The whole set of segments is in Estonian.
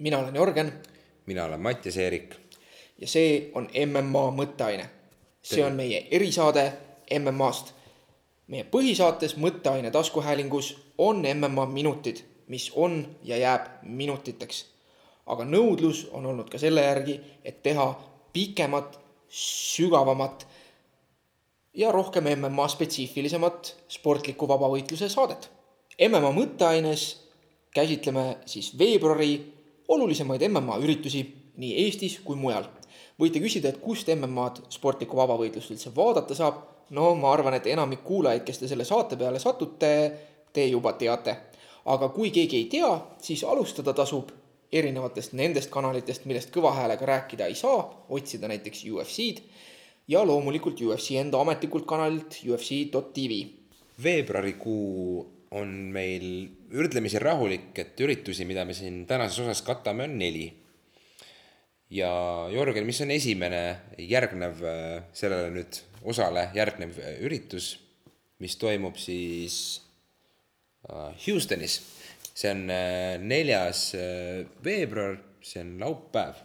mina olen Jörgen mina olen Mattias Eerik. ja see on MMA mõtteaine. see on meie erisaade MM-ast. meie põhisaates Mõtteaine taskuhäälingus on MMA minutid, mis on ja jääb minutiteks. aga nõudlus on olnud ka selle järgi, et teha pikemat, sügavamat ja rohkem MMA spetsiifilisemat sportliku vabavõitluse saadet. MMA mõtteaines käsitleme siis veebruari olulisemaid MMA üritusi nii Eestis kui mujal. võite küsida, et kust MM-ad sportlikku vabavõitlust üldse vaadata saab. no ma arvan, et enamik kuulajaid, kes te selle saate peale satute, te juba teate. aga kui keegi ei tea, siis alustada tasub erinevatest nendest kanalitest, millest kõva häälega rääkida ei saa, otsida näiteks UFC-d ja loomulikult UFC enda ametlikult kanalilt UFC.tv. veebruarikuu on meil võrdlemisi rahulik, et üritusi, mida me siin tänases osas katame, on neli. ja Jörgen, mis on esimene järgnev äh, sellele nüüd osale järgnev äh, üritus, mis toimub siis äh, Houstonis. see on neljas veebruar, see on laupäev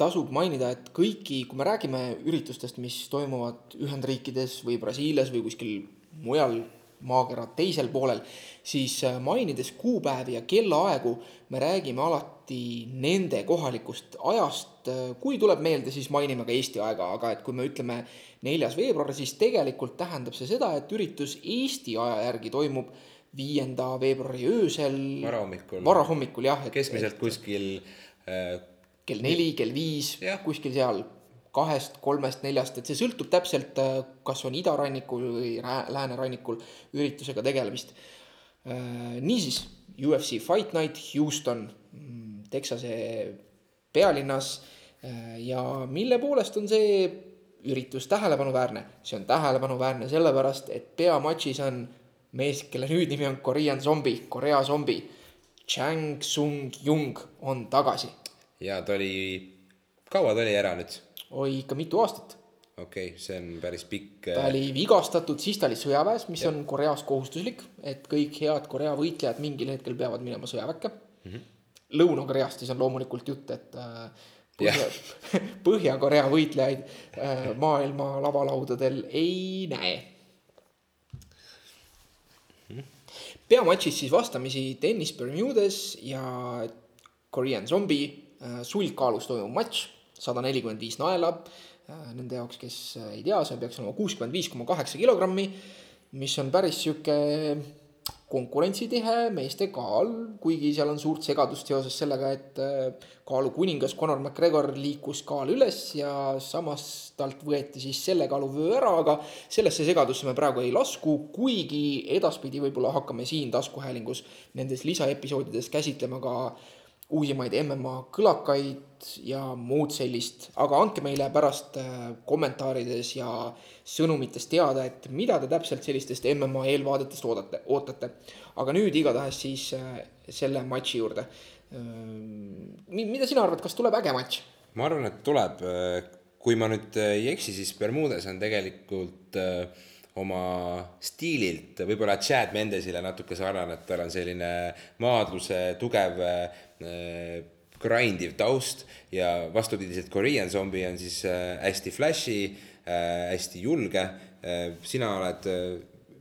tasub mainida, et kõiki, kui me räägime üritustest, mis toimuvad Ühendriikides või Brasiilias või kuskil mujal maakera teisel poolel, siis äh, mainides kuupäevi ja kellaaegu, me räägime alati nende kohalikust ajast. Äh, kui tuleb meelde, siis mainime ka Eesti aega, aga et kui me ütleme neljas veebruar, siis tegelikult tähendab see seda, et üritus Eesti aja järgi toimub viienda veebruari öösel. varahommikul. varahommikul jah. keskmiselt kuskil äh, kell neli, kell viis, kuskil seal kahest, kolmest, neljast, et see sõltub täpselt, äh, kas on idarannikul või läänerannikul üritusega tegelemist. Äh, niisiis, UFC Fight Night Houston, mm, Texase pealinnas äh, ja mille poolest on see üritus tähelepanuväärne? see on tähelepanuväärne sellepärast, et peamatšis on mees, kelle hüüdnimi on Korean zombi, Korea zombi. Chang Sung Jung on tagasi. ja ta oli, kaua ta oli ära nüüd? Oi ikka mitu aastat. okei okay,, see on päris pikk. ta oli vigastatud, siis ta oli sõjaväes, mis ja. on Koreas kohustuslik, et kõik head Korea võitlejad mingil hetkel peavad minema sõjaväkke mm. -hmm. Lõuna-Koreast siis on loomulikult jutt, et äh, Põhja, Põhja-Korea võitlejaid äh, maailma lavalaudadel ei näe peamatšis siis vastamisi Dennis Bermudes ja Korean Zombie äh, sulgkaalus toimuv matš sada nelikümmend viis naela. Äh, nende jaoks, kes äh, ei tea, see peaks olema kuuskümmend viis koma kaheksa kilogrammi, mis on päris sihuke konkurentsitihe meeste kaal, kuigi seal on suurt segadust seoses sellega, et äh, kaalukuningas Conor McGregor liikus kaal üles ja samas talt võeti siis selle kaaluvöö ära, aga sellesse segadusse me praegu ei lasku, kuigi edaspidi võib-olla hakkame siin taskuhäälingus nendes lisaepisoodides käsitlema ka uusimaid MMA kõlakaid ja muud sellist, aga andke meile pärast äh, kommentaarides ja sõnumites teada, et mida te täpselt sellistest MMA eelvaadetest oodate, ootate. aga nüüd igatahes siis äh, selle matši juurde. Äh, mida sina arvad, kas tuleb äge matš? ma arvan, et tuleb. kui ma nüüd ei eksi, siis Bermudes on tegelikult oma stiililt võib-olla Chad Mendesile natuke sarnane, et tal on selline maadluse tugev Äh, grindiv taust ja vastupidiselt Korean Zombie on siis äh, hästi flashy, äh, hästi julge. sina oled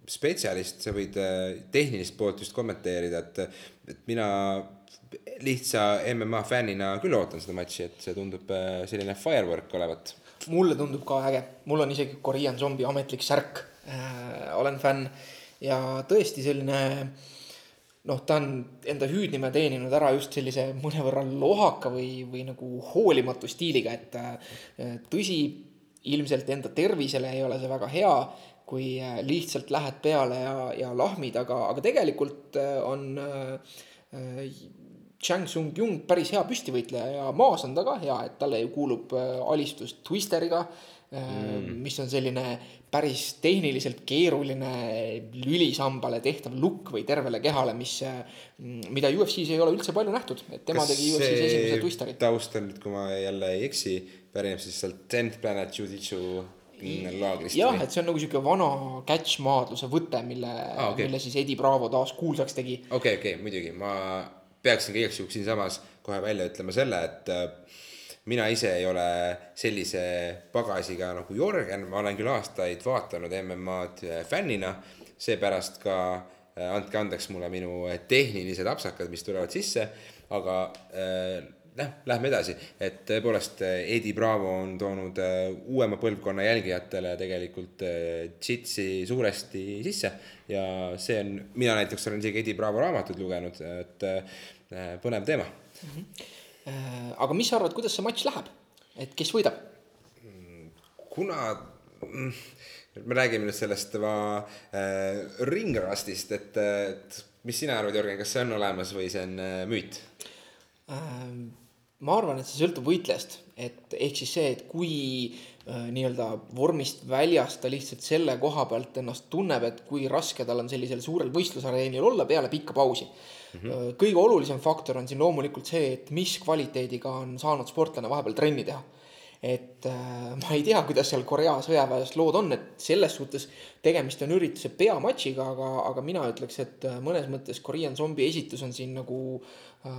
spetsialist, sa võid tehnilist poolt just kommenteerida, et, et mina lihtsa MMA fännina küll ootan seda matši, et see tundub selline firework olevat. mulle tundub ka äge, mul on isegi Korean Zombie ametlik särk äh,, olen fänn ja tõesti selline äh, noh, ta on enda hüüdnime teeninud ära just sellise mõnevõrra lohaka või, või nagu hoolimatu stiiliga, et äh, tõsi, ilmselt enda tervisele ei ole see väga hea, kui äh, lihtsalt lähed peale ja, ja lahmid, aga, aga tegelikult äh, on äh, Chang Sung Jung päris hea püstivõitleja ja maas on ta ka hea, et talle ju kuulub alistus Twisteriga mm., mis on selline päris tehniliselt keeruline lülisambale tehtav lukk või tervele kehale, mis, mm, mida UFC-s ei ole üldse palju nähtud, et tema Kas tegi UFC-s esimese twisteri. taust on nüüd, kui ma jälle ei eksi, pärineb siis sealt Tenth Planet Jiu-Jitsu laagrist. jah, et see on nagu sihuke vana catch-maadluse võte, mille ah,, okay. mille siis Eddie Bravo taas kuulsaks tegi. okei okay,, okei okay,, muidugi, ma peaksin ka igaks juhuks siinsamas kohe välja ütlema selle, et äh, mina ise ei ole sellise pagasiga nagu Jörgen, ma olen küll aastaid vaatanud MM-ad äh, fännina, seepärast ka äh, andke andeks mulle minu tehnilised apsakad, mis tulevad sisse, aga noh, lähme edasi, et tõepoolest Edi Bravo on toonud uuema põlvkonna jälgijatele tegelikult džitsi suuresti sisse. Ja see on, mina näiteks olen isegi Edi Bravo raamatut lugenud, et põnev teema. Mm. -hmm aga mis sa arvad, kuidas see matš läheb, et kes võidab? kuna mm, me räägime nüüd sellest tema äh, ringrastist, et, et mis sina arvad, Jörgen, kas see on olemas või see on äh, müüt äh,? Ma arvan, et see sõltub võitlejast, et ehk siis see, et kui äh, nii-öelda vormist väljas ta lihtsalt selle koha pealt ennast tunneb, et kui raske tal on sellisel suurel võistlusareenil olla peale pikka pausi mm. -hmm. kõige olulisem faktor on siin loomulikult see, et mis kvaliteediga on saanud sportlane vahepeal trenni teha. et äh, ma ei tea, kuidas seal Korea sõjaväes lood on, et selles suhtes tegemist on ürituse peamatšiga, aga, aga mina ütleks, et äh, mõnes mõttes Korean zombi esitus on siin nagu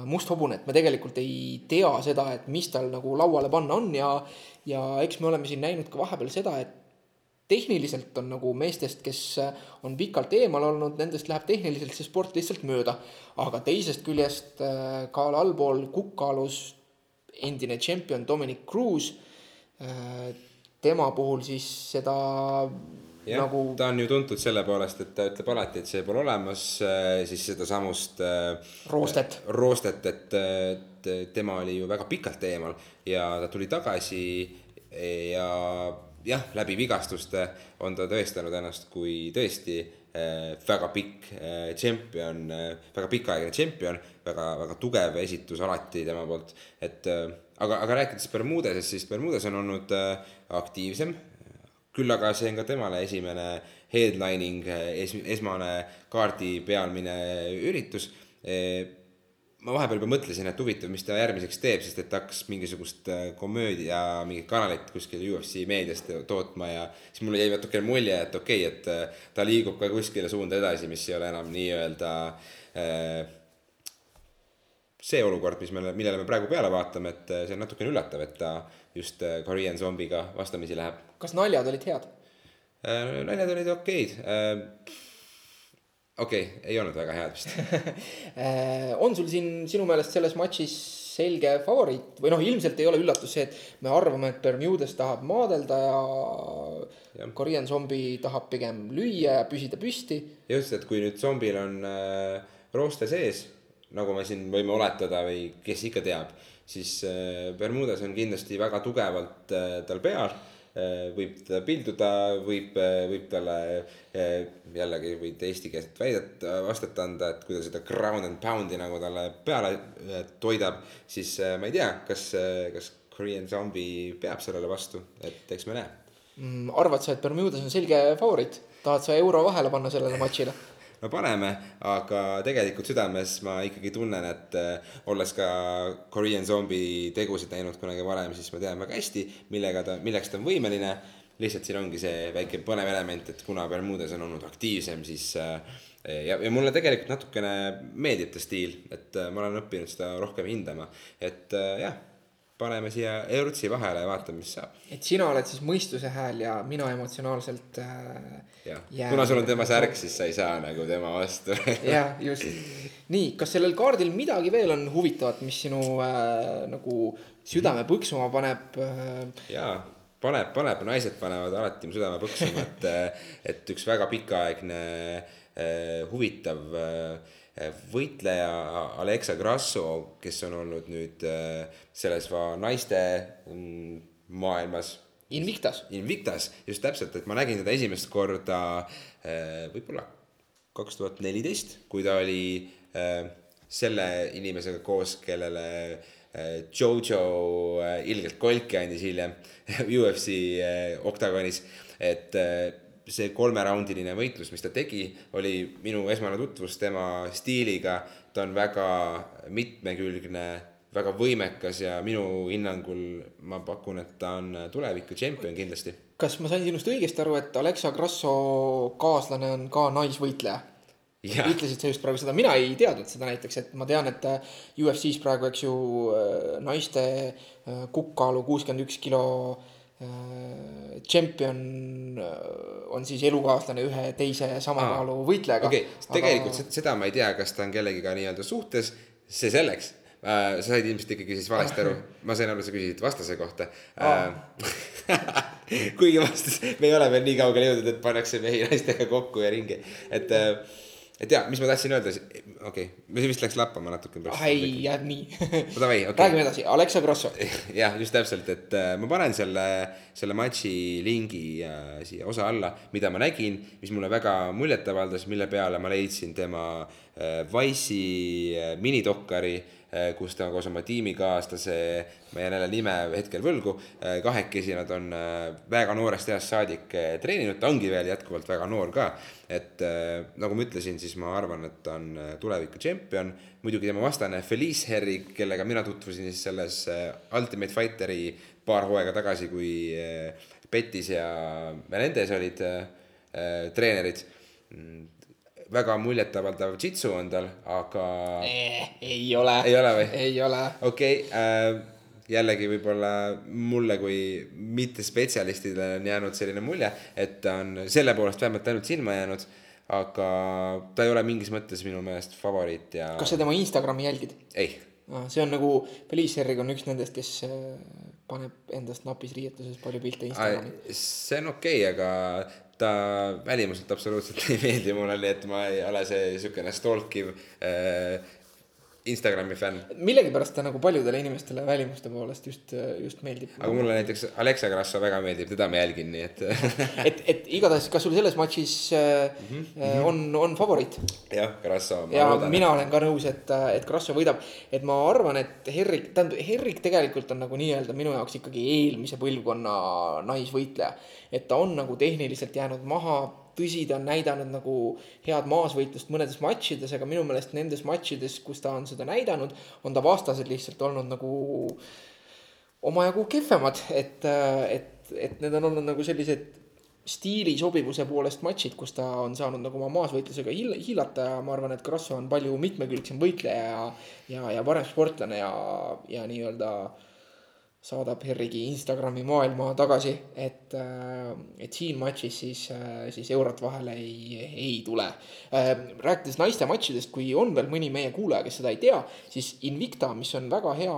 must hobune, et me tegelikult ei tea seda, et mis tal nagu lauale panna on ja ja eks me oleme siin näinud ka vahepeal seda, et tehniliselt on nagu meestest, kes on pikalt eemal olnud, nendest läheb tehniliselt see sport lihtsalt mööda. aga teisest küljest äh, ka allpool kukkaalus endine tšempion Dominic Cruz. Äh, tema puhul siis seda jah nagu..., ta on ju tuntud selle poolest, et ta ütleb alati, et see pole olemas, äh, siis sedasamust roostet, roostet, et, et tema oli ju väga pikalt eemal ja ta tuli tagasi ja jah, läbi vigastuste on ta tõestanud ennast kui tõesti äh, väga pikk äh, tšempion äh,, väga pikaaegne tšempion, väga, väga tugev esitus alati tema poolt, et äh, aga, aga rääkides Bermudesest, siis Bermudes on olnud äh, aktiivsem, küll aga see on ka temale esimene headlining äh, es,, esmane kaardi pealmine üritus. Äh, ma vahepeal juba mõtlesin, et huvitav, mis ta järgmiseks teeb, sest et ta hakkas mingisugust äh, komöödia mingit kanalit kuskil UFC meediast tootma ja siis mulle jäi natukene mulje, et okei okay,, et ta liigub ka kuskile suunda edasi, mis ei ole enam nii-öelda see olukord, mis me, millele me praegu peale vaatame, et see on natukene üllatav, et ta just Korean zombiga vastamisi läheb. kas naljad olid head? naljad olid okeid okei okay,, ei olnud väga head vist äh, on sul siin sinu meelest selles matšis selge favoriit või noh, ilmselt ei ole üllatus see, et me arvame, et Bermudes tahab maadelda ja, ja. Korean zombi tahab pigem lüüa ja püsida püsti. just, et kui nüüd zombil on äh, rooste sees, nagu me siin võime oletada või kes ikka teab, siis äh, Bermudes on kindlasti väga tugevalt äh, tal peal Äh, võib teda pilduda, võib, võib talle jällegi võid eestikeelset väidet vastet anda, et kui ta seda ground and pound'i nagu talle peale toidab, siis ma ei tea, kas, kas Korean Zombie peab sellele vastu, et eks me näe mm,. arvad sa, et Bermudas on selge favoriit, tahad sa euro vahele panna sellele matšile? No paneme, aga tegelikult südames ma ikkagi tunnen, et äh, olles ka Korean Zombie tegusid näinud kunagi varem, siis ma tean väga hästi, millega ta, milleks ta on võimeline. lihtsalt siin ongi see väike põnev element, et kuna Bermudes on olnud aktiivsem, siis äh, ja, ja mulle tegelikult natukene meeldib ta stiil, et äh, ma olen õppinud seda rohkem hindama, et jah paneme siia eurutsi vahele ja vaatame, mis saab. et sina oled siis mõistuse hääl ja mina emotsionaalselt äh,. jah, kuna sul on tema särk, siis sa ei saa nagu tema vastu jah, just. nii, kas sellel kaardil midagi veel on huvitavat, mis sinu äh, nagu südame põksuma paneb äh...? jaa, paneb, paneb, naised panevad alati mu südame põksuma, et, äh, et üks väga pikaaegne äh, huvitav äh, võitleja Alexa Grasso, kes on olnud nüüd äh, selles naiste mm, maailmas. Invictas. Invictas, just täpselt, et ma nägin teda esimest korda äh, võib-olla kaks tuhat neliteist, kui ta oli äh, selle inimesega koos, kellele Jojo ilgelt kolki andis hiljem UFC oktagonis, et see kolmeraundiline võitlus, mis ta tegi, oli minu esmane tutvus tema stiiliga. ta on väga mitmekülgne, väga võimekas ja minu hinnangul ma pakun, et ta on tuleviku tšempion kindlasti. kas ma sain sinust õigesti aru, et Alexa Grasso kaaslane on ka naisvõitleja? Jah. ütlesid sa just praegu seda, mina ei teadnud seda näiteks, et ma tean, et äh, UFC-s praegu, eks ju, naiste äh, kukkaalu kuuskümmend üks kilo äh, tšempion äh, on siis elukaaslane ühe teise sama Aa, kaalu võitlejaga. okei okay,, tegelikult aga... seda ma ei tea, kas ta on kellegiga nii-öelda suhtes, see selleks äh,. sa said ilmselt ikkagi siis valesti aru, ma sain aru, sa küsisid vastase kohta äh,. kuigi vastus, me ei ole veel nii kaugele jõudnud, et pannakse mehi naistega kokku ja ringi, et äh, et jaa, mis ma tahtsin öelda, okei okay,, see vist läks lappama natuke. ai, jääb nii. Davai, okei. räägime edasi, Alexa Grosso. jah, just täpselt, et äh, ma panen selle, selle matši lingi äh, siia osa alla, mida ma nägin, mis mulle väga muljet avaldas, mille peale ma leidsin tema äh, Wise'i äh, minidokkari äh, kus ta koos oma tiimikaaslase, ma jään jälle nime hetkel võlgu, kahekesi nad on äh, väga noorest east saadik äh, treeninud, ta ongi veel jätkuvalt väga noor ka. et äh, nagu ma ütlesin, siis ma arvan, et ta on äh, tuleviku tšempion, muidugi tema vastane Felice Herrig, kellega mina tutvusin siis selles äh, Ultimate Fighteri paar hooaega tagasi, kui äh, Petis ja Menendez olid äh, äh, treenerid. Väga muljetavaldav jitsu on tal, aga ei ole. Ei ole või? ei ole. okei okay, äh,, jällegi võib-olla mulle kui mittespetsialistile on jäänud selline mulje, et ta on selle poolest vähemalt ainult silma jäänud, aga ta ei ole mingis mõttes minu meelest favoriit ja kas sa tema Instagrami jälgid? ei, see on nagu, Felice Herrig on üks nendest, kes äh, paneb endast napis riietuses palju pilte Instagrami. see on okei okay,, aga ta välimuselt absoluutselt ei meeldi mulle, nii et ma ei ole see niisugune stalkiv äh, Instagrami fänn. millegipärast ta nagu paljudele inimestele välimuste poolest just, just meeldib. aga mulle näiteks Alexa Grasso väga meeldib, teda ma jälgin, nii et et, et igatahes, kas sul selles matšis äh, mm -hmm. on, on favoriit? jah, Grasso. ja loodan, mina olen ka nõus, et, et Grasso võidab. et ma arvan, et Herrik, tähendab, Herrik tegelikult on nagu nii-öelda minu jaoks ikkagi eelmise põlvkonna naisvõitleja. et ta on nagu tehniliselt jäänud maha, tõsi, ta on näidanud nagu head maasvõitlust mõnedes matšides, aga minu meelest nendes matšides, kus ta on seda näidanud, on ta vastased lihtsalt olnud nagu omajagu kehvemad, et, et, et need on olnud nagu sellised stiili sobivuse poolest matšid, kus ta on saanud nagu oma maasvõitlusega hiil-, hiilata ja ma arvan, et Grasso on palju mitmekülgsem võitleja ja, ja, ja parem sportlane ja, ja nii-öelda saadab Herrigi Instagrami maailma tagasi, et, et siin matšis siis, siis eurot vahele ei, ei tule. rääkides naiste matšidest, kui on veel mõni meie kuulaja, kes seda ei tea, siis Invicta, mis on väga hea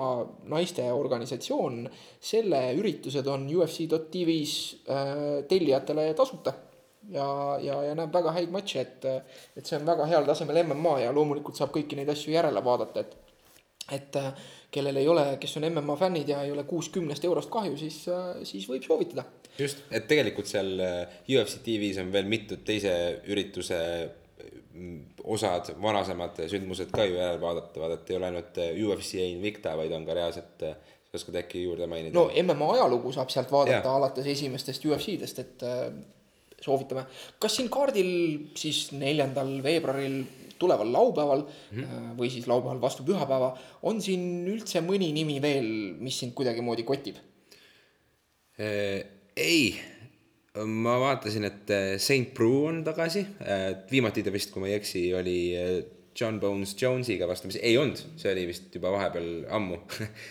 naiste organisatsioon, selle üritused on UFC.tv-s äh, tellijatele tasuta ja, ja, ja näeb väga häid matše, et, et see on väga heal tasemel MMA ja loomulikult saab kõiki neid asju järele vaadata, et et äh, kellel ei ole, kes on MMA fännid ja ei ole kuuskümnest eurost kahju, siis, siis võib soovitada. just, et tegelikult seal äh, UFC tv-s on veel mitud teise ürituse mm, osad, varasemad sündmused ka ju järele vaadatavad, et ei ole ainult äh, UFC ja Invicta, vaid on ka reaalselt, sa oskad äkki juurde mainida? no MMA ajalugu saab sealt vaadata ja. alates esimestest UFC-dest, et äh, soovitame. kas siin kaardil siis neljandal veebruaril tuleval laupäeval mm või siis laupäeval vastu pühapäeva on siin üldse mõni nimi veel, mis sind kuidagimoodi kotib? Äh, ei, ma vaatasin, et äh, Saint Prue on tagasi, viimati ta vist, kui ma ei eksi, oli John Bones Jonesiga vastamisi, ei olnud, see oli vist juba vahepeal ammu.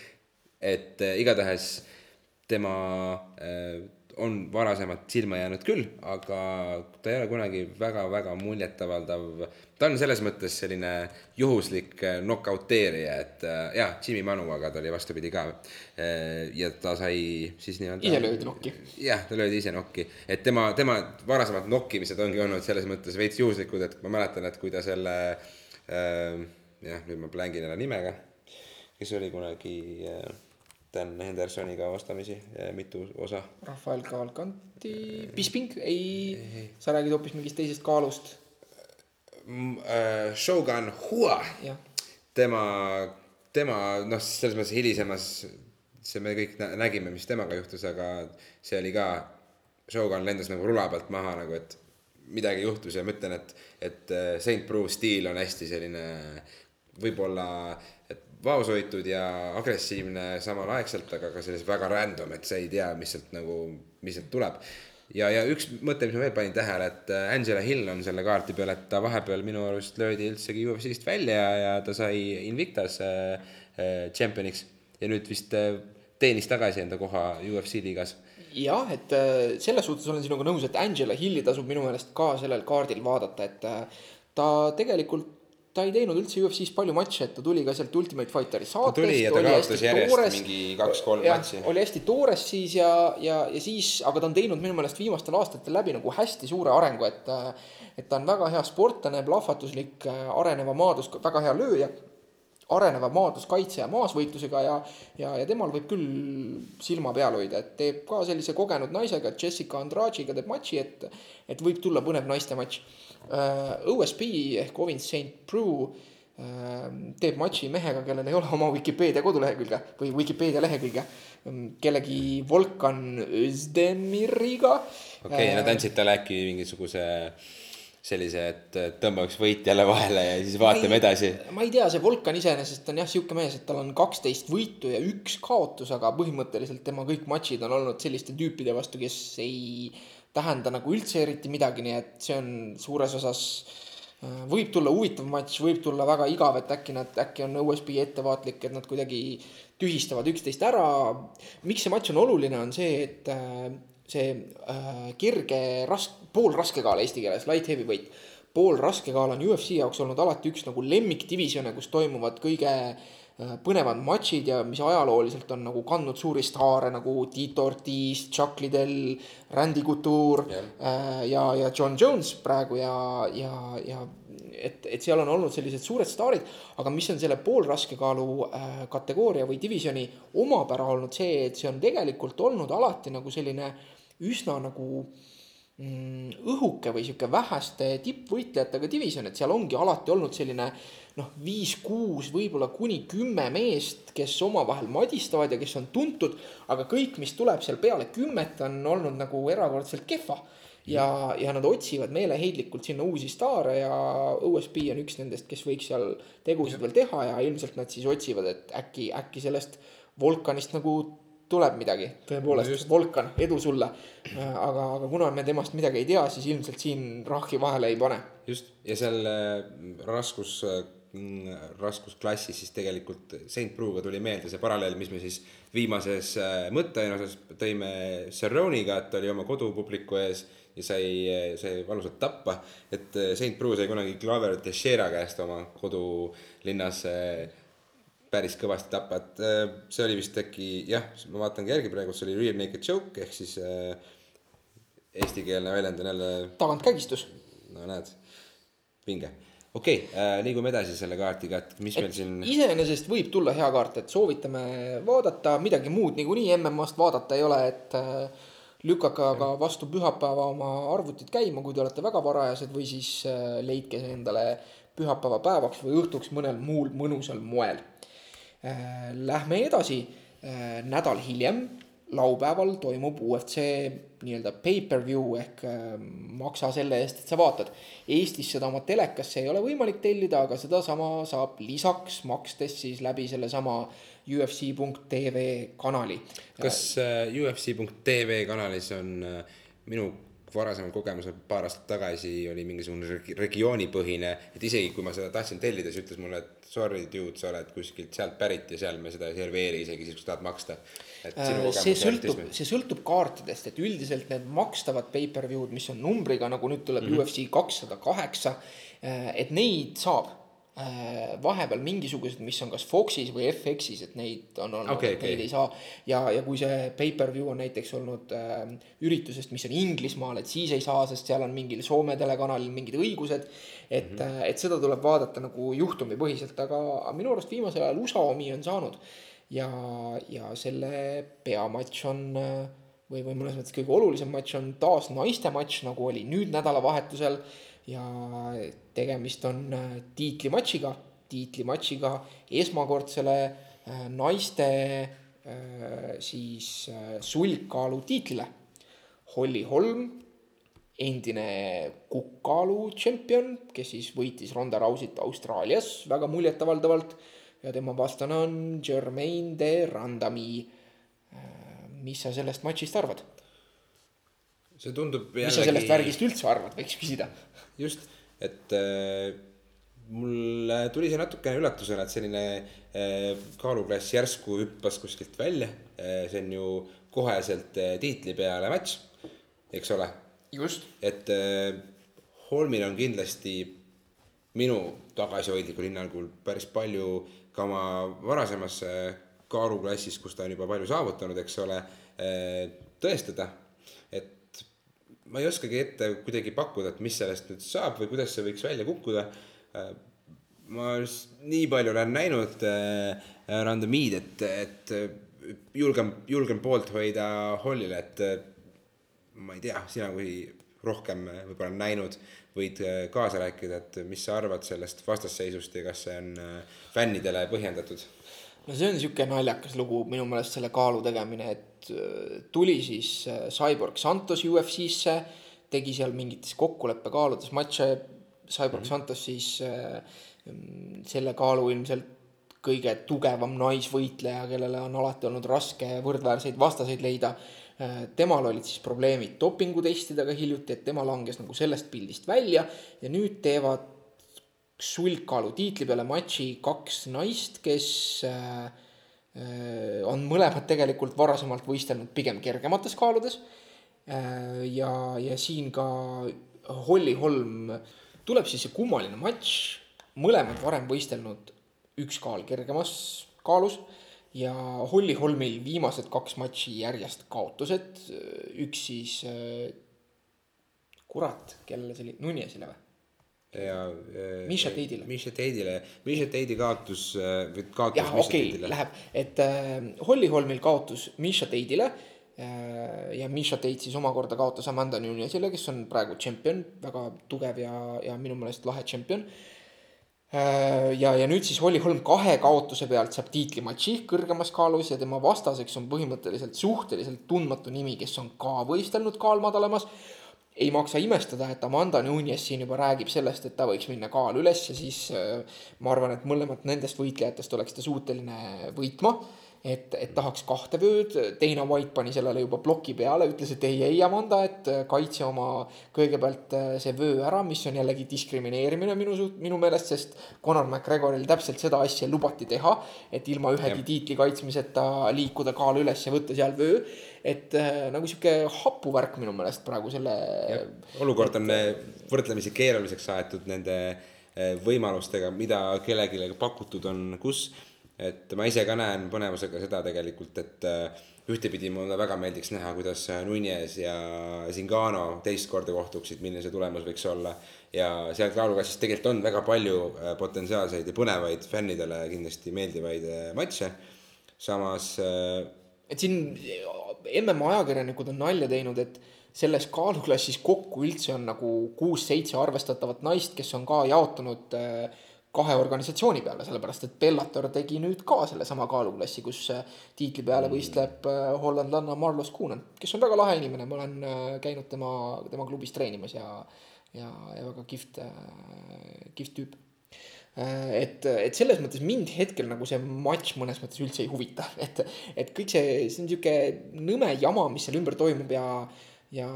et igatahes tema on varasemalt silma jäänud küll, aga ta ei ole kunagi väga-väga muljetavaldav. Ta on selles mõttes selline juhuslik äh, nokauteerija, et äh, jah, Jimmy Manu, aga ta oli vastupidi ka. ja ta sai siis nii-öelda. ise löödi nokki. jah, ta löödi ise nokki, et tema, tema varasemad nokkimised ongi olnud selles mõttes veits juhuslikud, et ma mäletan, et kui ta selle äh,, jah, nüüd ma blängin jälle nimega, kes oli kunagi äh, Dan Hendersoniga vastamisi mitu osa. Rafael Cavalcanti, Bisping, ei, sa räägid hoopis mingist teisest kaalust, Äh, Shogun Hua, tema, tema noh, selles mõttes hilisemas, see me kõik nä- nägime, mis temaga juhtus, aga see oli ka, Shogun lendas nagu rula pealt maha nagu, et midagi juhtus ja ma ütlen, et, et äh, Saint Prue stiil on hästi selline võib-olla vaoshoitud ja agressiivne samalaegselt, aga ka selles väga random, et sa ei tea, mis sealt nagu, mis sealt tuleb. ja, ja üks mõte, mis ma veel panin tähele, et äh, Angela Hill on selle kaarti peal, et ta vahepeal minu arust löödi üldsegi UFC-st välja ja, ta sai Invictas äh, äh, tšempioniks ja nüüd vist äh, teenis tagasi enda koha UFC liigas. jah, et äh, selles suhtes olen sinuga nõus, et Angela Hilli tasub minu meelest ka sellel kaardil vaadata, et äh, ta tegelikult, ta ei teinud üldse UFC-s palju matše, et ta tuli ka sealt Ultimate Fighteri saatest. tuli ja ta kaotas järjest mingi kaks-kolm matši., oli hästi toores siis ja, ja, ja siis, aga ta on teinud minu meelest viimastel aastatel läbi nagu hästi suure arengu, et et ta on väga hea sportlane, plahvatuslik, areneva maadlus, väga hea lööja areneva maadluskaitse ja maasvõitlusega ja, ja, ja temal võib küll silma peal hoida, et teeb ka sellise kogenud naisega, Jessica Andrade'iga teeb matši, et, et võib tulla põnev naiste matš. OSP ehk Ovin St Prue äh, teeb matši mehega, kellel ei ole oma Vikipeedia kodulehekülge või Vikipeedia lehekülge, kellegi Volkan Özdemiriga. okei okay,, nad andsid talle äkki mingisuguse sellise, et tõmba üks võit jälle vahele ja siis vaatame edasi. ma ei tea, see Volkan iseenesest on jah sihuke mees, et tal on kaksteist võitu ja üks kaotus, aga põhimõtteliselt tema kõik matšid on olnud selliste tüüpide vastu, kes ei tähenda nagu üldse eriti midagi, nii et see on suures osas äh, võib tulla huvitav matš, võib tulla väga igav, et äkki nad, äkki on OSB ettevaatlik, et nad kuidagi tühistavad üksteist ära. miks see matš on oluline, on see, et äh, see äh, kerge rask-, poolraskekaal eesti keeles, light heavyweight, poolraskekaal on UFC jaoks olnud alati üks nagu lemmikdivisjone, kus toimuvad kõige äh, põnevad matšid ja mis ajalooliselt on nagu kandnud suuri staare nagu Tito Ortiz, Chuck Liddell, Randy Couture Jah. äh, ja, ja John Jones praegu ja, ja, ja et, et seal on olnud sellised suured staarid, aga mis on selle poolraskekaalu äh, kategooria või divisjoni omapära olnud see, et see on tegelikult olnud alati nagu selline üsna nagu mm, õhuke või sihuke väheste tippvõitlejatega divisjon, et seal ongi alati olnud selline noh, viis-kuus, võib-olla kuni kümme meest, kes omavahel madistavad ja kes on tuntud, aga kõik, mis tuleb seal peale kümmet, on olnud nagu erakordselt kehva ja, ja nad otsivad meeleheitlikult sinna uusi staare ja OSP on üks nendest, kes võiks seal tegusid veel teha ja ilmselt nad siis otsivad, et äkki, äkki sellest Volkanist nagu tuleb midagi, tõepoolest Volkan, edu sulle. aga, aga kuna me temast midagi ei tea, siis ilmselt siin rahki vahele ei pane. just, ja seal äh, raskus, raskusklassis siis tegelikult St Pruuga tuli meelde see paralleel, mis me siis viimases äh, mõtteaine osas tõime Cerrone'iga, et ta oli oma kodupubliku ees ja sai, sai valusalt tappa. et äh, St Prue sai kunagi Claver Teixeira käest oma kodulinnas äh, päris kõvasti tappa, et äh, see oli vist äkki jah, ma vaatangi järgi praegu, see oli rear naked choke ehk siis eestikeelne väljend on jälle tagantkägistus. no näed, vinge. okei okay, äh,, liigume edasi selle kaardiga, et mis meil siin, iseenesest võib tulla hea kaart, et soovitame vaadata, midagi muud niikuinii MM-ast vaadata ei ole, et äh, lükake aga vastu pühapäeva oma arvutid käima, kui te olete väga varajased või siis äh, leidke see endale pühapäeva päevaks või õhtuks mõnel muul mõnusal moel. Lähme edasi, nädal hiljem, laupäeval toimub UFC nii-öelda pay-per-view ehk äh, maksa selle eest, et sa vaatad. Eestis seda oma telekasse ei ole võimalik tellida, aga sedasama saab lisaks makstes siis läbi sellesama UFC.tv kanali. kas äh, UFC.tv kanalis on äh, minu varasemal kogemusel paar aastat tagasi oli mingisugune regi- regioonipõhine, et isegi kui ma seda tahtsin tellida, siis ütles mulle, et sorry dude, sa oled kuskilt sealt pärit ja seal me seda ei serveeri isegi siis, kui sa tahad maksta. Äh, see kogemus sõltub see sõltub kaartidest, et üldiselt need makstavad pay-per-view'd, mis on numbriga, nagu nüüd tuleb mm -hmm. UFC kakssada kaheksa, et neid saab. Vahepeal mingisugused, mis on kas Foxis või FX-is, et neid on olnud okay,, okei. neid ei saa. ja, ja kui see pay-per-view on näiteks olnud äh, üritusest, mis on Inglismaal, et siis ei saa, sest seal on mingil Soome telekanalil mingid õigused. et mm, -hmm. et seda tuleb vaadata nagu juhtumipõhiselt, aga minu arust viimasel ajal USA omi on saanud ja, ja selle peamatš on äh, või, või mõnes mõttes kõige olulisem matš on taas naiste matš, nagu oli nüüd nädalavahetusel. Ja tegemist on äh, tiitlimatšiga, tiitlimatšiga esmakordsele äh, naiste äh, siis sulgkaalu tiitlile. Holly Holm, endine kukkaalu tšempion, kes siis võitis Ronda Rousit Austraalias väga muljetavaldavalt ja tema vastane on Jermaine de Randami. mis sa sellest matšist arvad? See tundub mis sa sellest värgist üldse arvad, võiks küsida. just, et äh, mulle tuli see natukene üllatusena, et selline äh, kaaluklass järsku hüppas kuskilt välja äh,. see on ju koheselt äh, tiitli peale matš, eks ole. just. et äh, Holmil on kindlasti minu tagasihoidlikul hinnangul päris palju ka oma varasemas äh, kaaluklassis, kus ta on juba palju saavutanud, eks ole äh,, tõestada. Ma ei oskagi ette kuidagi pakkuda, et mis sellest nüüd saab või kuidas see võiks välja kukkuda. ma nii palju olen näinud äh, randomiid, et, et äh, julgen, julgen poolt hoida Hollile, et äh, ma ei tea, sina kui rohkem äh, võib-olla näinud, võid kaasa rääkida, et mis sa arvad sellest vastasseisust ja kas see on fännidele põhjendatud? no see on niisugune naljakas lugu minu meelest selle kaalu tegemine, et tuli siis äh, Cyborg Santos UFC-sse, tegi seal mingites kokkuleppekaaludes matše, Cyborg mm -hmm. Santos siis äh, mm, selle kaalu ilmselt kõige tugevam naisvõitleja, kellele on alati olnud raske võrdväärseid vastaseid leida. temal olid siis probleemid dopingutestidega hiljuti, et tema langes nagu sellest pildist välja ja nüüd teevad sulgkaalu tiitli peale matši kaks naist, kes äh, äh, on mõlemad tegelikult varasemalt võistelnud pigem kergemates kaaludes äh,. ja, ja siin ka Holly Holm tuleb siis see kummaline matš, mõlemad varem võistelnud üks kaal kergemas kaalus ja Holly Holmil viimased kaks matši järjest kaotused, üks siis äh, kurat, kellele see oli, Nunesile või? ja. Misha Tate'ile. Misha Tate'ile, Misha Tate'i kaotus, või kaotus jah, okei okay,, läheb, et äh, Holly Holmil kaotus Misha Tate'ile äh, ja Misha Tate siis omakorda kaotas Amanda Nunesile, kes on praegu tšempion, väga tugev ja, ja minu meelest lahe tšempion äh,. ja, ja nüüd siis Holly Holm kahe kaotuse pealt saab tiitlimatši kõrgemas kaalus ja tema vastaseks on põhimõtteliselt suhteliselt tundmatu nimi, kes on ka võistelnud kaalmadalamas ei maksa imestada, et Amanda Nunes siin juba räägib sellest, et ta võiks minna kaal üles ja siis äh, ma arvan, et mõlemat nendest võitlejatest oleks ta suuteline võitma. et, et tahaks kahte vööd, Dana White pani sellele juba ploki peale, ütles, et ei, ei Amanda, et äh, kaitse oma kõigepealt äh, see vöö ära, mis on jällegi diskrimineerimine minu suht-, minu meelest, sest Conor McGregoril täpselt seda asja lubati teha, et ilma ühegi tiitli kaitsmiseta liikuda kaal üles ja võtta seal vöö. et äh, nagu sihuke hapu värk minu meelest praegu selle olukord on võrdlemisi keeruliseks aetud nende võimalustega, mida kellelegi pakutud on, kus. Et ma ise ka näen põnevusega seda tegelikult, et eh, ühtepidi mulle väga meeldiks näha, kuidas Nunes ja Zingano teist korda kohtuksid, milline see tulemus võiks olla. ja seal kaalukassis tegelikult on väga palju eh, potentsiaalseid ja põnevaid fännidele kindlasti meeldivaid matše. samas et siin MM ajakirjanikud on nalja teinud, et selles kaaluklassis kokku üldse on nagu kuus-seitse arvestatavat naist, kes on ka jaotunud äh, kahe organisatsiooni peale, sellepärast et Bellator tegi nüüd ka sellesama kaaluklassi, kus äh, tiitli peale võistleb äh, hollandlanna Marlos Kuunen, kes on väga lahe inimene, ma olen äh, käinud tema, tema klubis treenimas ja, ja, ja väga kihvt, kihvt tüüp. Äh, et, et selles mõttes mind hetkel nagu see matš mõnes mõttes üldse ei huvita, et, et kõik see, see on sihuke nõme jama, mis seal ümber toimub ja, ja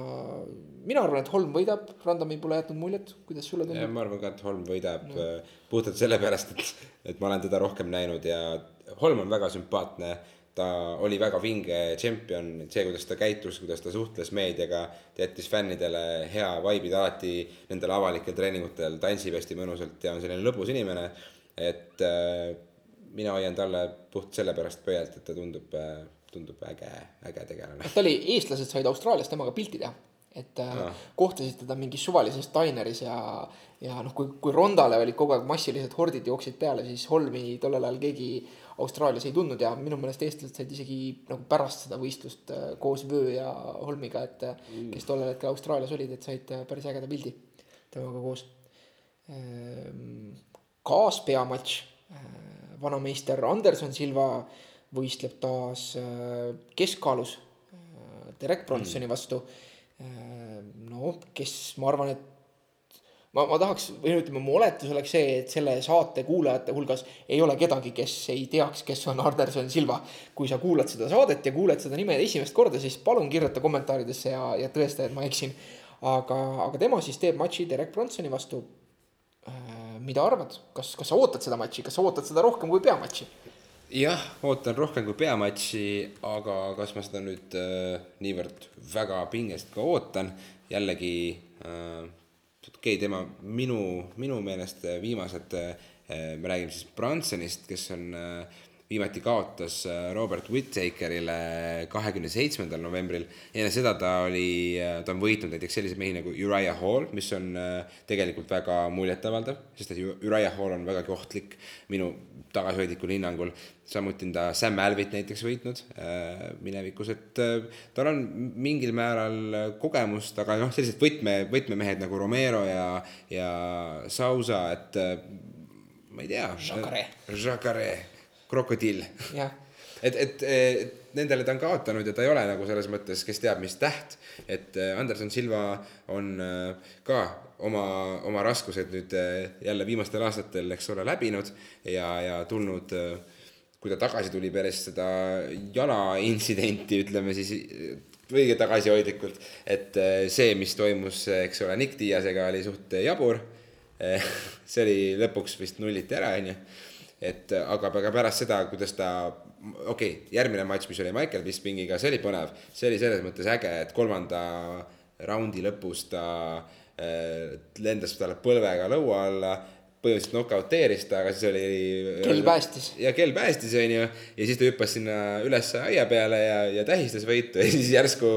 mina arvan, et Holm võidab, Randomi pole jätnud muljet, kuidas sulle tundub? ma arvan ka, et Holm võidab no. puhtalt sellepärast, et, et ma olen teda rohkem näinud ja Holm on väga sümpaatne. ta oli väga vinge tšempion, see, kuidas ta käitus, kuidas ta suhtles meediaga, ta jättis fännidele hea vibe'i, ta alati nendel avalikel treeningutel tantsib hästi mõnusalt ja on selline lõbus inimene. et äh, mina hoian talle puht sellepärast pöialt, et ta tundub äh,, tundub äge, äge tegelane. ta oli, eestlased said Austraalias temaga pilti teha. et äh, Aa. kohtasid teda mingis suvalises daineris ja, ja noh, kui, kui Rondale olid kogu aeg massilised hordid jooksid peale, siis Holmi tollel ajal keegi Austraalias ei tundnud ja minu meelest eestlased said isegi nagu pärast seda võistlust äh, koos Vöö ja Holmiga, et äh, kes tollel hetkel Austraalias olid, et said äh, päris ägeda pildi temaga koos. kaaspeamatš, vanameister Anderson Silva võistleb taas äh, keskkaalus äh, Derek Bronsoni vastu. no kes, ma arvan, et ma, ma tahaks, või ütleme, mu oletus oleks see, et selle saate kuulajate hulgas ei ole kedagi, kes ei teaks, kes on Anderson Silva. kui sa kuulad seda saadet ja kuuled seda nime esimest korda, siis palun kirjuta kommentaaridesse ja, ja tõesta, et ma eksin. aga, aga tema siis teeb matši Derek Bronsoni vastu äh,. mida arvad, kas, kas sa ootad seda matši, kas sa ootad seda rohkem kui peamatši? Jah, ootan rohkem kui peamatši, aga kas ma seda nüüd äh, niivõrd väga pingest ka ootan, jällegi äh, okei okay,, tema minu, minu meelest viimased äh,, me räägime siis Bransonist, kes on äh, viimati kaotas äh, Robert Whittakerile kahekümne seitsmendal novembril. enne seda ta oli, äh, ta on võitnud näiteks selliseid mehi nagu Uriah Hall, mis on äh, tegelikult väga muljetavaldav, sest et Uriah Hall on vägagi ohtlik minu tagasihoidlikul hinnangul. samuti on ta Sam Alvit näiteks võitnud minevikus, et tal on mingil määral kogemust, aga noh, sellised võtme, võtmemehed nagu Romero ja, ja Sausa, et ma ei tea. Jacare. Jacare krokodill. et, et, et nendele ta on kaotanud ja ta ei ole nagu selles mõttes, kes teab, mis täht. et äh, Anderson Silva on äh, ka oma, oma raskused nüüd äh, jälle viimastel aastatel, eks ole, läbinud ja, ja tulnud kui ta tagasi tuli pärast seda jalaintsidenti, ütleme siis õige tagasihoidlikult, et see, mis toimus, eks ole, Nick Diasega oli suht jabur. see oli lõpuks vist nulliti ära, onju et aga, aga pärast seda, kuidas ta, okei okay,, järgmine matš, mis oli Michael Bispingiga, see oli põnev, see oli selles mõttes äge, et kolmanda raundi lõpus ta äh, lendas talle põlvega lõua alla põhimõtteliselt nokauteeris ta, aga siis oli. kell päästis. ja kell päästis, onju, ja siis ta hüppas sinna üles aia peale ja, ja tähistas võitu ja siis järsku,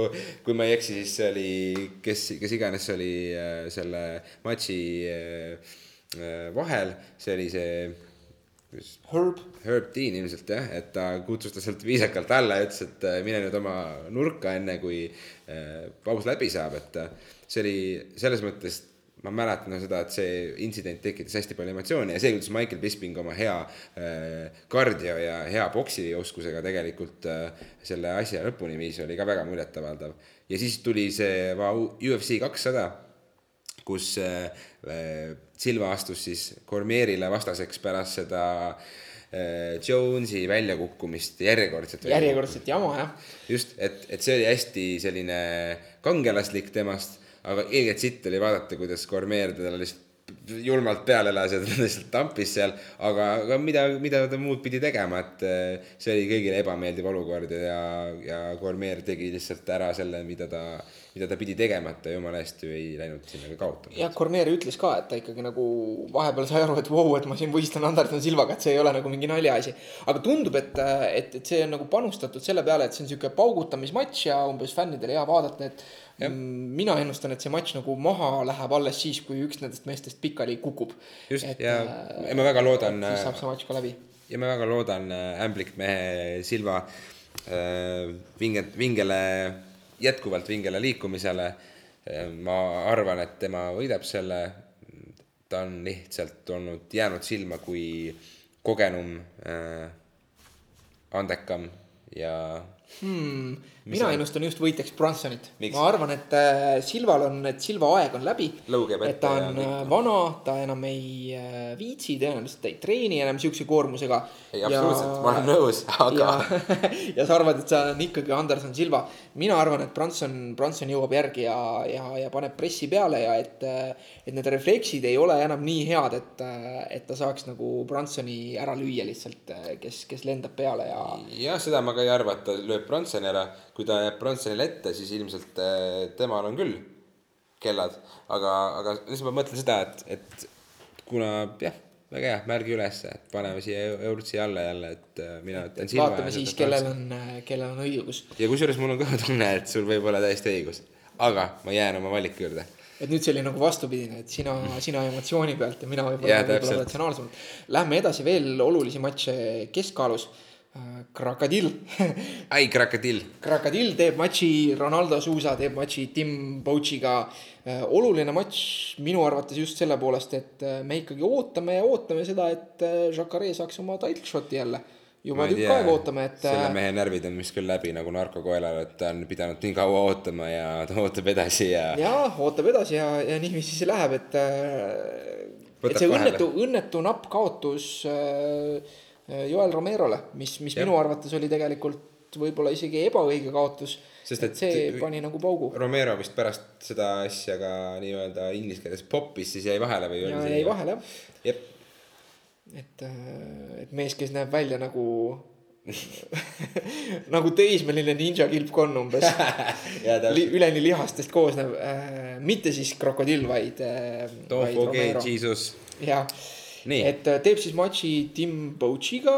kui ma ei eksi, siis see oli, kes, kes iganes oli äh, selle matši äh, äh vahel, see oli see Herb. Herb Dean ilmselt jah, et ta kutsus ta sealt viisakalt alla ja ütles, et äh, mine nüüd oma nurka, enne kui äh, paus läbi saab, et äh, see oli selles mõttes ma mäletan seda, et see intsident tekitas hästi palju emotsioone ja see, kuidas Michael Bisping oma hea kardio ja hea poksioskusega tegelikult selle asja lõpuni viis, oli ka väga muljetavaldav. ja siis tuli see UFC kakssada kus äh, Silva astus siis Cormierile vastaseks pärast seda äh, Jonesi väljakukkumist järjekordselt. järjekordset jama, jah. just, et, et see oli hästi selline kangelaslik temast, aga ilgelt sitt oli vaadata, kuidas Cormier teda lihtsalt julmalt peale elas ja ta lihtsalt tampis seal, aga, aga mida, mida ta muud pidi tegema, et äh, see oli kõigile ebameeldiv olukord ja, ja Cormier tegi lihtsalt ära selle, mida ta mida ta pidi tegema, et ta jumala eest ju ei läinud sinna ka kaotama. jah, Cormier ütles ka, et ta ikkagi nagu vahepeal sai aru, et vau wow,, et ma siin võistlen Anderson Silvaga, et see ei ole nagu mingi naljaasi. aga tundub, et, et, et see on nagu panustatud selle peale, et see on sihuke paugutamismatš ja umbes fännidele hea vaadata, et. Mina ennustan, et see matš nagu maha läheb alles siis, kui üks nendest meestest pikali kukub. just, ja, ja ma väga loodan. siis saab see matš ka läbi. ja ma väga loodan äh, ämblikmehe Silva äh, vinget, vingele jätkuvalt vingele liikumisele. ma arvan, et tema võidab selle. ta on lihtsalt olnud, jäänud silma kui kogenum äh,, andekam ja hmm mina on? ennustan just võitjaks Brunsonit. ma arvan, et äh, Silval on, et Silva aeg on läbi. et ta on ja... Äh, vana, ta enam ei äh, viitsi, tõenäoliselt ei treeni enam siukse koormusega. ei, absoluutselt, ma olen nõus, aga. ja, ja sa arvad, et see on ikkagi Anderson Silva. mina arvan, et Brunson, Brunson jõuab järgi ja, ja, ja paneb pressi peale ja et, et need refleksid ei ole enam nii head, et, et ta saaks nagu Brunsoni ära lüüa lihtsalt, kes, kes lendab peale ja. jah, seda ma ka ei arva, et ta lööb Brunsoni ära kui ta jääb Bronsonile ette, siis ilmselt äh, temal on küll kellad, aga, aga siis ma mõtlen seda, et, et kuna jah, väga hea, märgi ülesse, et paneme siia Eurtsi alla jälle, et äh, mina ütlen silma. vaatame siis, kellel on, äh, kellel on õigus. ja kusjuures mul on ka tunne, et sul võib olla täiesti õigus, aga ma jään oma valiku juurde et nüüd see oli nagu vastupidine, et sina, sina emotsiooni pealt ja mina võib-olla võib ratsionaalsemalt. Lähme edasi veel olulisi matše keskaalus Krakadill ai, Krakadill. Krakadill teeb matši, Ronaldo Sousa teeb matši Tim Bochiga. Äh, oluline matš minu arvates just selle poolest, et äh, me ikkagi ootame ja ootame seda, et äh, Jacare saaks oma title shot'i jälle. juba tükk aega ootame, et selle mehe närvid on vist küll läbi nagu narkokoelal, et ta on pidanud nii kaua ootama ja ta ootab edasi ja, ja. jaa, ootab edasi ja, ja niiviisi see läheb, et et see vahele. õnnetu, õnnetu napp kaotus äh, Joel Romerole, mis, mis Jah. minu arvates oli tegelikult võib-olla isegi ebaõige kaotus, Sest et et- see pani nagu paugu Romero vist pärast seda asja ka nii-öelda inglise keeles poppis, siis jäi vahele või ja jäi? vahele jah, jep, et, et mees, kes näeb välja nagu nagu teismeline ninja kilpkonn umbes ja li,, üleni lihastest koosnev äh,, mitte siis krokodill, vaid äh,, Don't forget. Jesus. jah, et äh, teeb siis matši Tim Bochiga,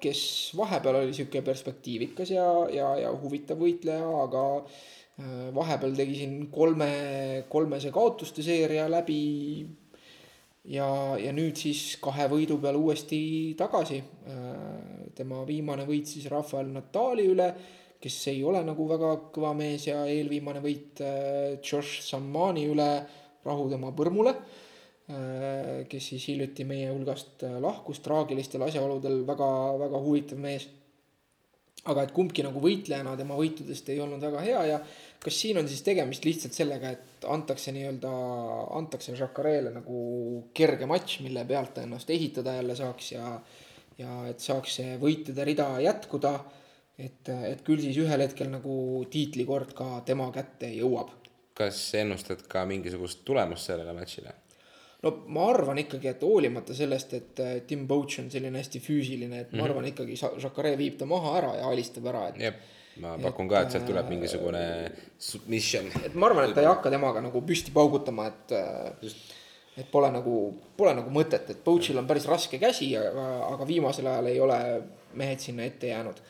kes vahepeal oli sihuke perspektiivikas ja, ja, ja huvitav võitleja, aga äh, vahepeal tegi siin kolme, kolmese kaotuste seeria läbi. ja, ja nüüd siis kahe võidu peale uuesti tagasi. tema viimane võit siis Rafael Natali üle, kes ei ole nagu väga kõva mees ja eelviimane võit äh, Josh Sammani üle rahu tema põrmule Äh, kes siis hiljuti meie hulgast äh, lahkus traagilistel asjaoludel väga, väga huvitav mees. aga et kumbki nagu võitlejana tema võitudest ei olnud väga hea ja kas siin on siis tegemist lihtsalt sellega, et antakse nii-öelda, antakse Jacareele nagu kerge matš, mille pealt ta ennast ehitada jälle saaks ja ja et saaks see võitude rida jätkuda, et, et küll siis ühel hetkel nagu tiitlikord ka tema kätte jõuab kas ennustad ka mingisugust tulemust sellele matšile? No ma arvan ikkagi, et hoolimata sellest, et äh, Tim Boach on selline hästi füüsiline, et ma mm -hmm. arvan ikkagi, Jacare viib ta maha ära ja alistab ära, et jep, ma pakun ka, et sealt tuleb mingisugune submission. et ma arvan, et ta ei hakka temaga nagu püsti paugutama, et et pole nagu, pole nagu mõtet, et Boachil on päris raske käsi, aga, aga viimasel ajal ei ole mehed sinna ette jäänud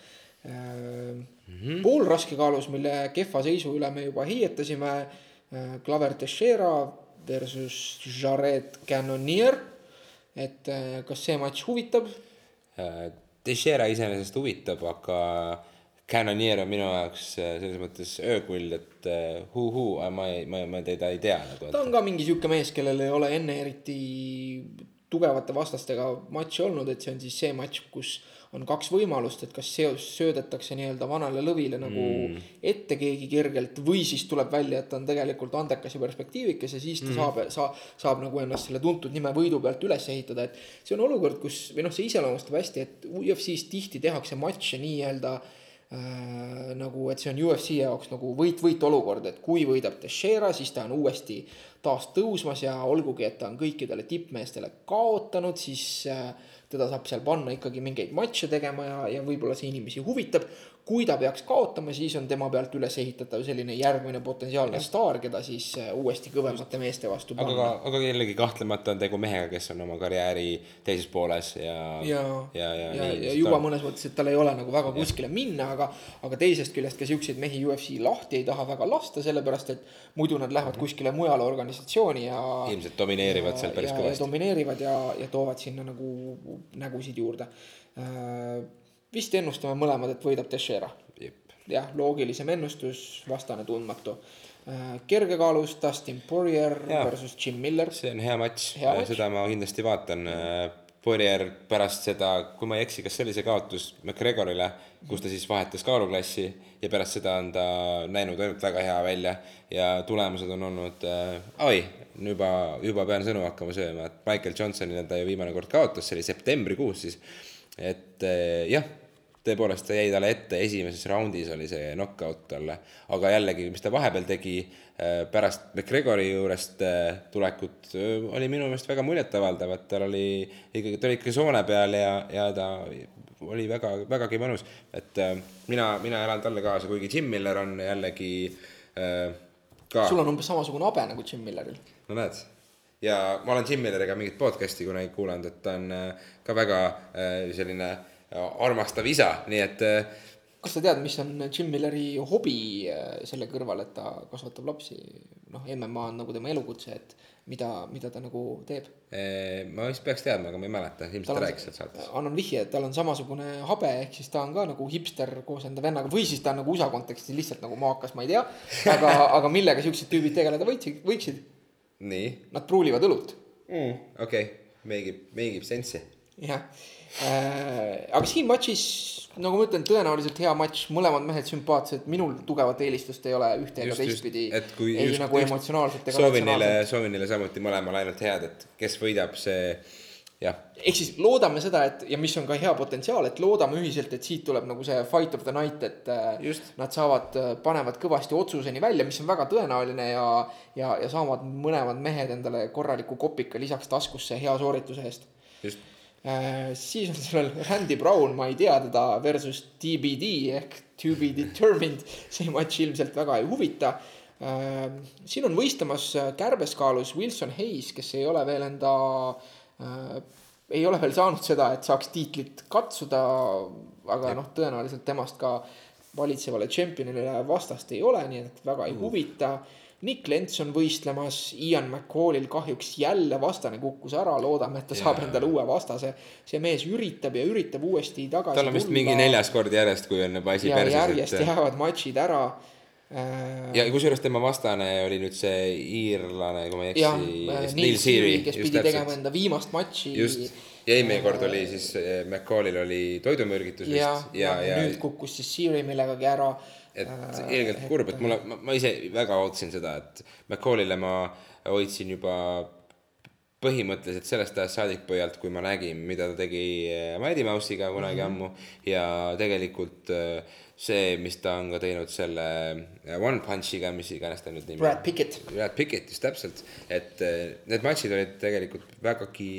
mm. -hmm. poolraskekaalus, mille kehva seisu üle me juba hiietasime, Claver Teixeira versus Jared Cannonier. et äh, kas see matš huvitab? Teixeira iseenesest huvitab, aga Cannonier on minu jaoks äh, selles mõttes öökull, et äh, hu-huu, ma ei, ma, ma teda ei tea nagu. ta on ka mingi sihuke mees, kellel ei ole enne eriti tugevate vastastega matši olnud, et see on siis see matš, kus on kaks võimalust, et kas seos söödetakse nii-öelda vanale lõvile nagu mm. ette keegi kergelt või siis tuleb välja, et ta on tegelikult andekas ja perspektiivikas ja siis ta mm. saab, saab, saab nagu ennast selle tuntud nime võidu pealt üles ehitada, et see on olukord, kus või noh, see iseloomustab hästi, et UFC-s tihti tehakse matše nii-öelda äh, nagu, et see on UFC jaoks nagu võit-võit olukord, et kui võidab Teixeira, siis ta on uuesti taas tõusmas ja olgugi, et ta on kõikidele tippmeestele kaotanud, siis äh, teda saab seal panna ikkagi mingeid matše tegema ja, ja võib-olla see inimesi huvitab. Kui ta peaks kaotama, siis on tema pealt üles ehitatav selline järgmine potentsiaalne staar, keda siis äh, uuesti kõvemate meeste vastu aga panna., aga jällegi kahtlemata on tegu mehega, kes on oma karjääri teises pooles ja, ja, ja, ja, ja, ja, ja juba mõnes mõttes, et tal ei ole nagu väga kuskile minna, aga, aga teisest küljest ka siukseid mehi UFC lahti ei taha väga lasta, sellepärast et muidu nad lähevad kuskile mujale organisatsiooni ja. ilmselt domineerivad seal päris ja, ja kõvasti. domineerivad ja, ja toovad sinna nagu nägusid juurde. Vist ennustame mõlemad, et võidab Teixeira. jah, loogilisem ennustus, vastane tundmatu. kergekaalus Dustin Poirier Jaa. versus Jim Miller. see on hea matš matš. seda ma kindlasti vaatan. Poirier pärast seda, kui ma ei eksi, kas see oli see kaotus McGregorile, kus ta siis vahetas kaaluklassi ja pärast seda on ta näinud ainult väga hea välja ja tulemused on olnud äh,, oi, juba, juba pean sõnu hakkama sööma, et Michael Johnsonile ta ju viimane kord kaotas, see oli septembrikuus siis. et äh, jah tõepoolest ta jäi talle ette, esimeses raundis oli see knock-out talle, aga jällegi, mis ta vahepeal tegi äh, pärast McGregori juurest äh, tulekut, oli minu meelest väga muljetavaldav, et tal oli ikkagi, ta oli ikka soone peal ja, ja ta oli väga, vägagi mõnus, et äh, mina, mina elan talle kaasa, kuigi Jim Miller on jällegi äh, ka, sul on umbes samasugune habe nagu Jim Milleril. no näed, ja ma olen Jim Milleriga mingit podcast'i kunagi kuulanud, et ta on äh, ka väga äh, selline äh, armastav isa, nii et äh, kas sa tead, mis on Jim Milleri hobi äh, selle kõrval, et ta kasvatab lapsi? noh, MMA on nagu tema elukutse, et mida, mida ta nagu teeb. Eh, ma vist peaks teadma, aga ma ei mäleta, ilmselt ta rääkis sealt saates. annan vihje, et tal on samasugune habe, ehk siis ta on ka nagu hipster koos enda vennaga või siis ta on nagu USA kontekstis lihtsalt nagu maakas, ma ei tea. aga, aga millega siuksed tüübid tegeleda võiksid, võiksid? nii Nad pruulivad õlut, mm,, okei okay., make ib, make ib sense'i. jah. Äh, aga siin matšis, nagu ma ütlen, tõenäoliselt hea matš, mõlemad mehed sümpaatsed, minul tugevat eelistust ei ole ühte ega teistpidi. et kui ei just- nagu just emotsionaalselt ega soovin neile soovin neile samuti mõlemale ainult head, et kes võidab, see jah, ehk siis loodame seda, et ja mis on ka hea potentsiaal, et loodame ühiselt, et siit tuleb nagu see fight of the night, et äh, Just. nad saavad, panevad kõvasti otsuseni välja, mis on väga tõenäoline ja, ja, ja saavad mõlemad mehed endale korraliku kopika lisaks taskusse hea soorituse eest. Just. Äh, siis on sellel Randy Brown, ma ei tea teda versus TBD ehk to be determined, see matš ilmselt väga ei huvita. siin on võistlemas äh, kärbeskaalus Wilson Hayes, kes ei ole veel enda äh,, ei ole veel saanud seda, et saaks tiitlit katsuda, aga noh, tõenäoliselt temast ka valitsevale tšempionile vastast ei ole, nii et väga ei huvita Nick Lents on võistlemas, Ian McCallil kahjuks jälle vastane kukkus ära, loodame, et ta saab Jaa. endale uue vastase. see mees üritab ja üritab uuesti tagasi tal on vist mingi neljas kord järjest, kui on juba asi ja järjest perses, et jäävad matšid ära. ja kusjuures tema vastane oli nüüd see iirlane, kui ma ei eksi, Neil Seary, kes pidi tegema enda viimast matši. just, ja eelmine kord oli siis eh, McCallil oli toidumürgitus ja, vist ja, ja, ja ja nüüd kukkus siis Seary millegagi ära. Et ilgelt kurb, et mulle, ma, ise väga ootasin seda, et McCallile ma hoidsin juba põhimõtteliselt sellest ajast saadik pöialt, kui ma nägin, mida ta tegi eh, Mighty Mouse'iga kunagi mm -hmm. ammu ja tegelikult eh, see, mis ta on ka teinud selle One Punch'iga, mis iganes ta nüüd nimi Brad Pickett. Brad Pickett just täpselt, et need matšid olid tegelikult vägagi,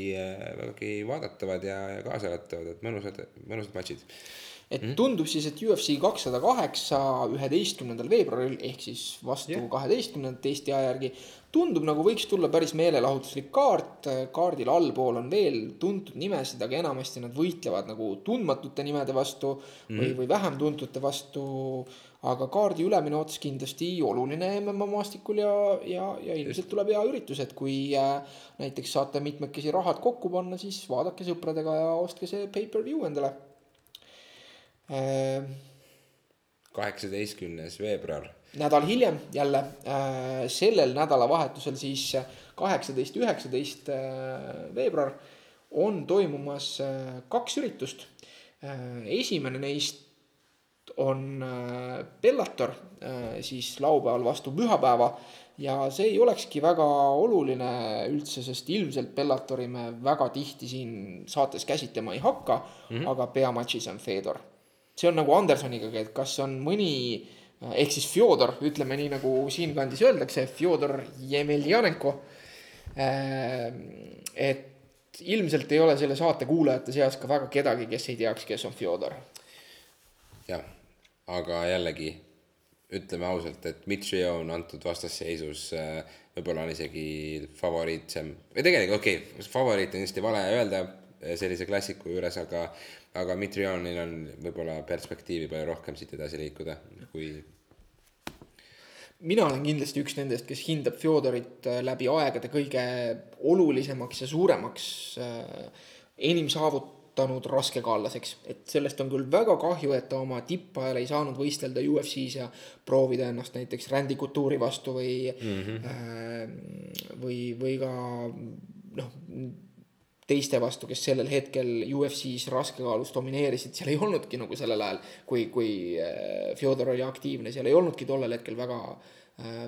vägagi vaadatavad ja, ja kaasaelatavad, et mõnusad, mõnusad matšid. Et tundub siis, et UFC kakssada kaheksa üheteistkümnendal veebruaril ehk siis vastu kaheteistkümnendat Eesti aja järgi tundub nagu võiks tulla päris meelelahutuslik kaart. kaardil allpool on veel tuntud nimesid, aga enamasti nad võitlevad nagu tundmatute nimede vastu mm. või, või vähem tuntute vastu. aga kaardi ülemine ots kindlasti oluline MMA maastikul ja, ja, ja ilmselt tuleb hea üritus, et kui äh, näiteks saate mitmekesi rahad kokku panna, siis vaadake sõpradega ja ostke see pay-per-view endale. Kaheksateistkümnes veebruar, nädal hiljem jälle äh, sellel nädalavahetusel siis kaheksateist, üheksateist veebruar on toimumas äh, kaks üritust äh,. esimene neist on äh, Bellator äh, siis laupäeval vastu pühapäeva ja see ei olekski väga oluline üldse, sest ilmselt Bellatori me väga tihti siin saates käsitlema ei hakka mm, -hmm. aga peamatšis on Fedor. See on nagu Andersoniga, et kas on mõni ehk siis Fjodor, ütleme nii nagu siinkandis öeldakse, Fjodor Jemeljanenko. et ilmselt ei ole selle saate kuulajate seas ka väga kedagi, kes ei teaks, kes on Fjodor jah, aga jällegi ütleme ausalt, et Mitrion antud vastasseisus äh, võib-olla on isegi favoriitsem või tegelikult okei okay,, favoriit on kindlasti vale öelda sellise klassiku juures, aga, aga Mitrionil on võib-olla perspektiivi palju rohkem siit edasi liikuda, kui mina olen kindlasti üks nendest, kes hindab Fjodorit äh, läbi aegade kõige olulisemaks ja suuremaks äh, enim saavutanud raskekaallaseks. et sellest on küll väga kahju, et ta oma tippajal ei saanud võistelda UFC-s ja proovida ennast näiteks Randy Couture'i vastu või mm, -hmm. äh, või, või ka noh, teiste vastu, kes sellel hetkel UFC-s raskekaalus domineerisid, seal ei olnudki nagu sellel ajal, kui, kui äh, Fjodor oli aktiivne, seal ei olnudki tollel hetkel väga,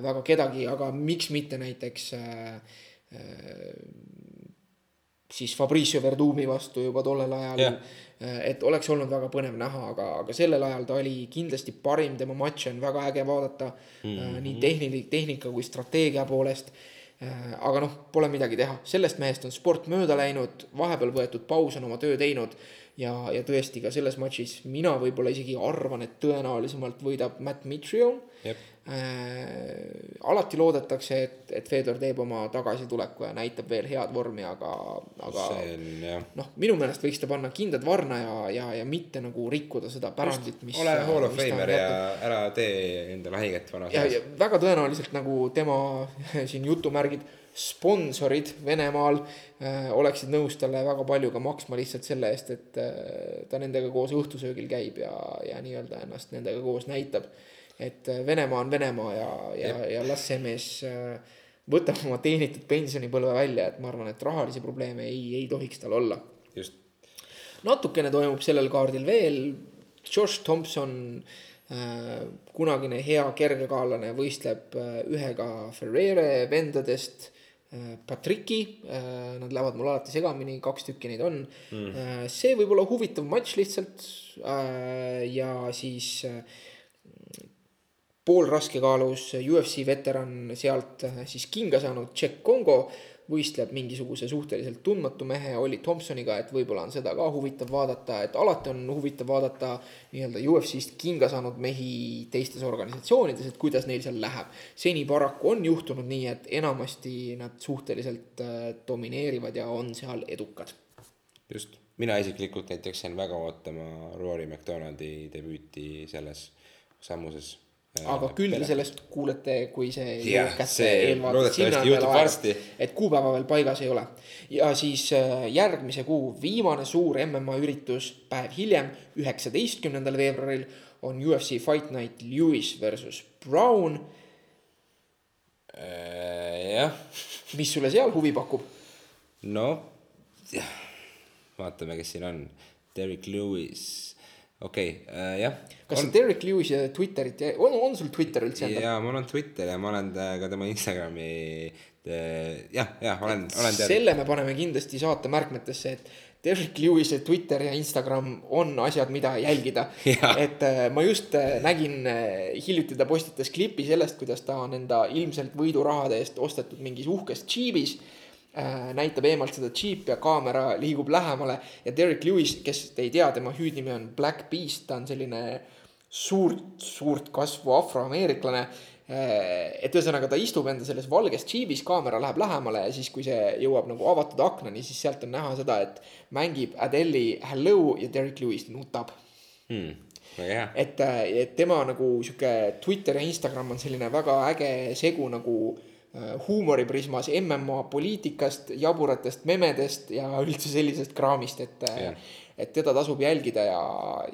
väga kedagi, aga miks mitte näiteks äh, äh, siis Fabricio Verdumi vastu juba tollel ajal yeah.. et oleks olnud väga põnev näha, aga, aga sellel ajal ta oli kindlasti parim, tema matše on väga äge vaadata mm. -hmm. nii tehniline, tehnika kui strateegia poolest. Aga noh, pole midagi teha, sellest mehest on sport mööda läinud, vahepeal võetud paus on oma töö teinud ja, ja tõesti ka selles matšis mina võib-olla isegi arvan, et tõenäolisemalt võidab Matt Mitrion äh,. alati loodetakse, et, et Fedor teeb oma tagasituleku ja näitab veel head vormi, aga, aga noh, minu meelest võiks ta panna kindad varna ja, ja, ja mitte nagu rikkuda seda pärandit, mis. ole Hall of Famer ja ära tee endale haiget vanas ja, eas ja väga tõenäoliselt nagu tema siin jutumärgid sponsorid Venemaal äh, oleksid nõus talle väga palju ka maksma lihtsalt selle eest, et äh, ta nendega koos õhtusöögil käib ja, ja nii-öelda ennast nendega koos näitab. et äh, Venemaa on Venemaa ja, ja, ja las see mees võtab oma teenitud pensionipõlve välja, et ma arvan, et rahalisi probleeme ei, ei tohiks tal olla just, natukene toimub sellel kaardil veel. Josh Thompson kunagine hea kergekaalane, võistleb ühega Ferrere vendadest. Patricki äh,, nad lähevad mul alati segamini, kaks tükki neid on mm.. Äh, see võib olla huvitav matš lihtsalt äh,. ja siis äh, poolraskekaalus UFC veteran sealt äh, siis kinga saanud Jack Congo võistleb mingisuguse suhteliselt tundmatu mehe Olli Thompsoniga, et võib-olla on seda ka huvitav vaadata, et alati on huvitav vaadata nii-öelda UFC-st kinga saanud mehi teistes organisatsioonides, et kuidas neil seal läheb. seni paraku on juhtunud nii, et enamasti nad suhteliselt äh, domineerivad ja on seal edukad. just, mina isiklikult näiteks jään väga ootama Rory McDonaldi debüüti selles sammuses aga küll te sellest kuulete, kui see jah, see loodetavasti juhtub varsti. et kuupäeva veel paigas ei ole. ja siis äh, järgmise kuu viimane suur MMA üritus päev hiljem, üheksateistkümnendal veebruaril on UFC Fight Night Lewis versus Brown äh,. jah. mis sulle seal huvi pakub? no, vaatame, kes siin on. Derek Lewis okei okay, äh,, jah. kas on... Derek Lewis'i Twitterit, on, on sul Twitter üldse endal? jaa, mul on Twitter ja ma olen ka tema Instagrami äh, jah, jah, olen, olen teadlik. selle me paneme kindlasti saate märkmetesse, et Derek Lewis'i Twitter ja Instagram on asjad, mida jälgida. et äh, ma just äh, nägin äh, hiljuti ta postitas klipi sellest, kuidas ta on enda ilmselt võidurahade eest ostetud mingis uhkes džiibis Äh, näitab eemalt seda džiipi ja kaamera liigub lähemale ja Derek Lewis, kes te ei tea, tema hüüdnimi on Black Beast, ta on selline suurt, suurt kasvu afroameeriklane. Äh, et ühesõnaga ta istub enda selles valges džiibis, kaamera läheb lähemale ja siis, kui see jõuab nagu avatud aknani, siis sealt on näha seda, et mängib Adele'i Hello ja Derek Lewis nutab hmm väga hea. et, äh, et tema nagu sihuke Twitter ja Instagram on selline väga äge segu nagu Äh, huumoriprismas MMA poliitikast, jaburatest memedest ja üldse sellisest kraamist, et yeah. et teda tasub jälgida ja,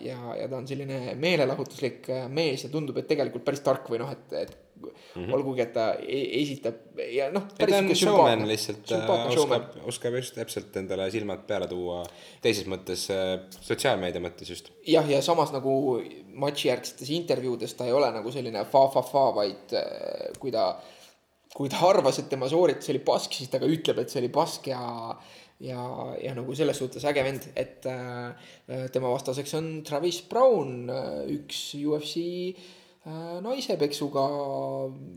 ja, ja ta on selline meelelahutuslik äh, mees ja tundub, et tegelikult päris tark või noh, et, et mm -hmm. olgugi, et ta e-, esitab ja noh. ta on showman lihtsalt, äh, oskab, oskab just täpselt endale silmad peale tuua teises mõttes, sotsiaalmeedia mõttes just. jah, ja samas nagu matši järgsetes intervjuudes ta ei ole nagu selline fa-fa-fa, vaid kui ta kui ta arvas, et tema sooritus oli pask, siis ta ka ütleb, et see oli pask ja ja, ja nagu selles suhtes äge vend, et äh, tema vastaseks on Travis Brown, äh, üks UFC äh, naisepeksuga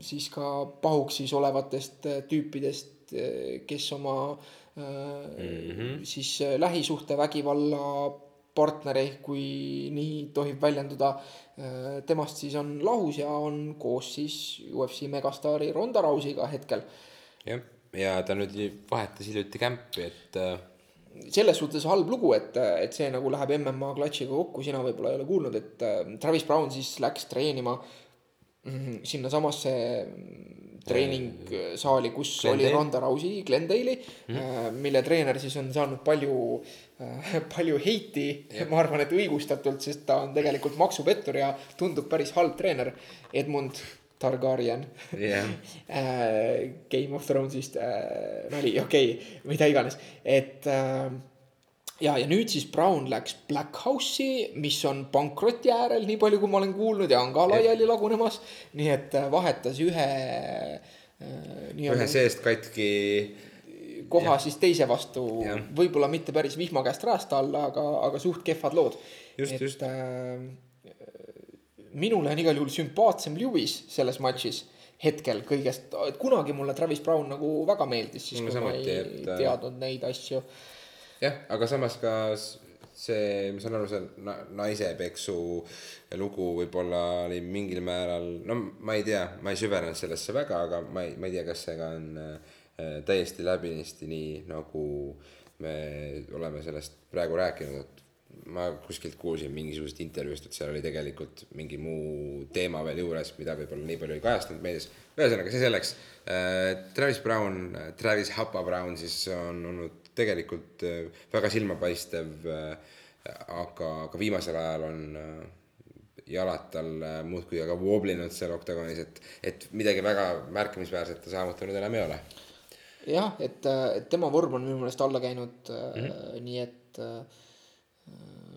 siis ka pahuksis olevatest äh, tüüpidest äh,, kes oma äh, mm -hmm. siis äh, lähisuhtevägivalla partner ehk kui nii tohib väljenduda, äh, temast siis on lahus ja on koos siis UFC megastaari Ronda Rousey'ga hetkel. jah, ja ta nüüd vahetas hiljuti kämpi, et äh, selles suhtes halb lugu, et, et see nagu läheb MMA klatšiga kokku, sina võib-olla ei ole kuulnud, et äh, Travis Brown siis läks treenima mm, sinnasamasse treeningsaali, kus Glendale. oli Ronda Rousey, Glendale'i mm, -hmm. mille treener siis on saanud palju, äh, palju heiti, ma arvan, et õigustatult, sest ta on tegelikult maksupettur ja tundub päris halb treener. Edmund Targaryen yeah. Game of Thrones'ist äh, nali, okei okay,, mida iganes, et äh, ja, ja nüüd siis Brown läks Black House'i, mis on pankroti äärel, nii palju kui ma olen kuulnud ja on ka laiali lagunemas. nii et äh, vahetas ühe äh,. ühe seest katki. koha ja. siis teise vastu, võib-olla mitte päris vihma käest räästa alla, aga, aga suht kehvad lood. et just. Äh, minule on igal juhul sümpaatsem Lewis selles matšis hetkel kõigest, kunagi mulle Travis Brown nagu väga meeldis, siis kui ma ei et... Äh, teadnud neid asju jah, aga samas ka see, ma saan aru, see naise peksu lugu võib-olla oli mingil määral, no ma ei tea, ma ei süvenenud sellesse väga, aga ma ei, ma ei tea, kas see ka on äh, täiesti läbinisti nii, nagu me oleme sellest praegu rääkinud, et ma kuskilt kuulsin mingisugusest intervjuust, et seal oli tegelikult mingi muu teema veel juures, mida võib-olla nii palju ei kajastunud meedias. ühesõnaga, see selleks äh,. Travis Brown, Travis Hapa Brown siis on olnud tegelikult äh, väga silmapaistev, äh, aga, aga viimasel ajal on äh, jalad tal muudkui aga wooblinud seal oktagonis, et, et midagi väga märkimisväärset ta saavutanud enam ei ole. jah, et, et tema vorm on minu meelest alla käinud mm, -hmm. nii et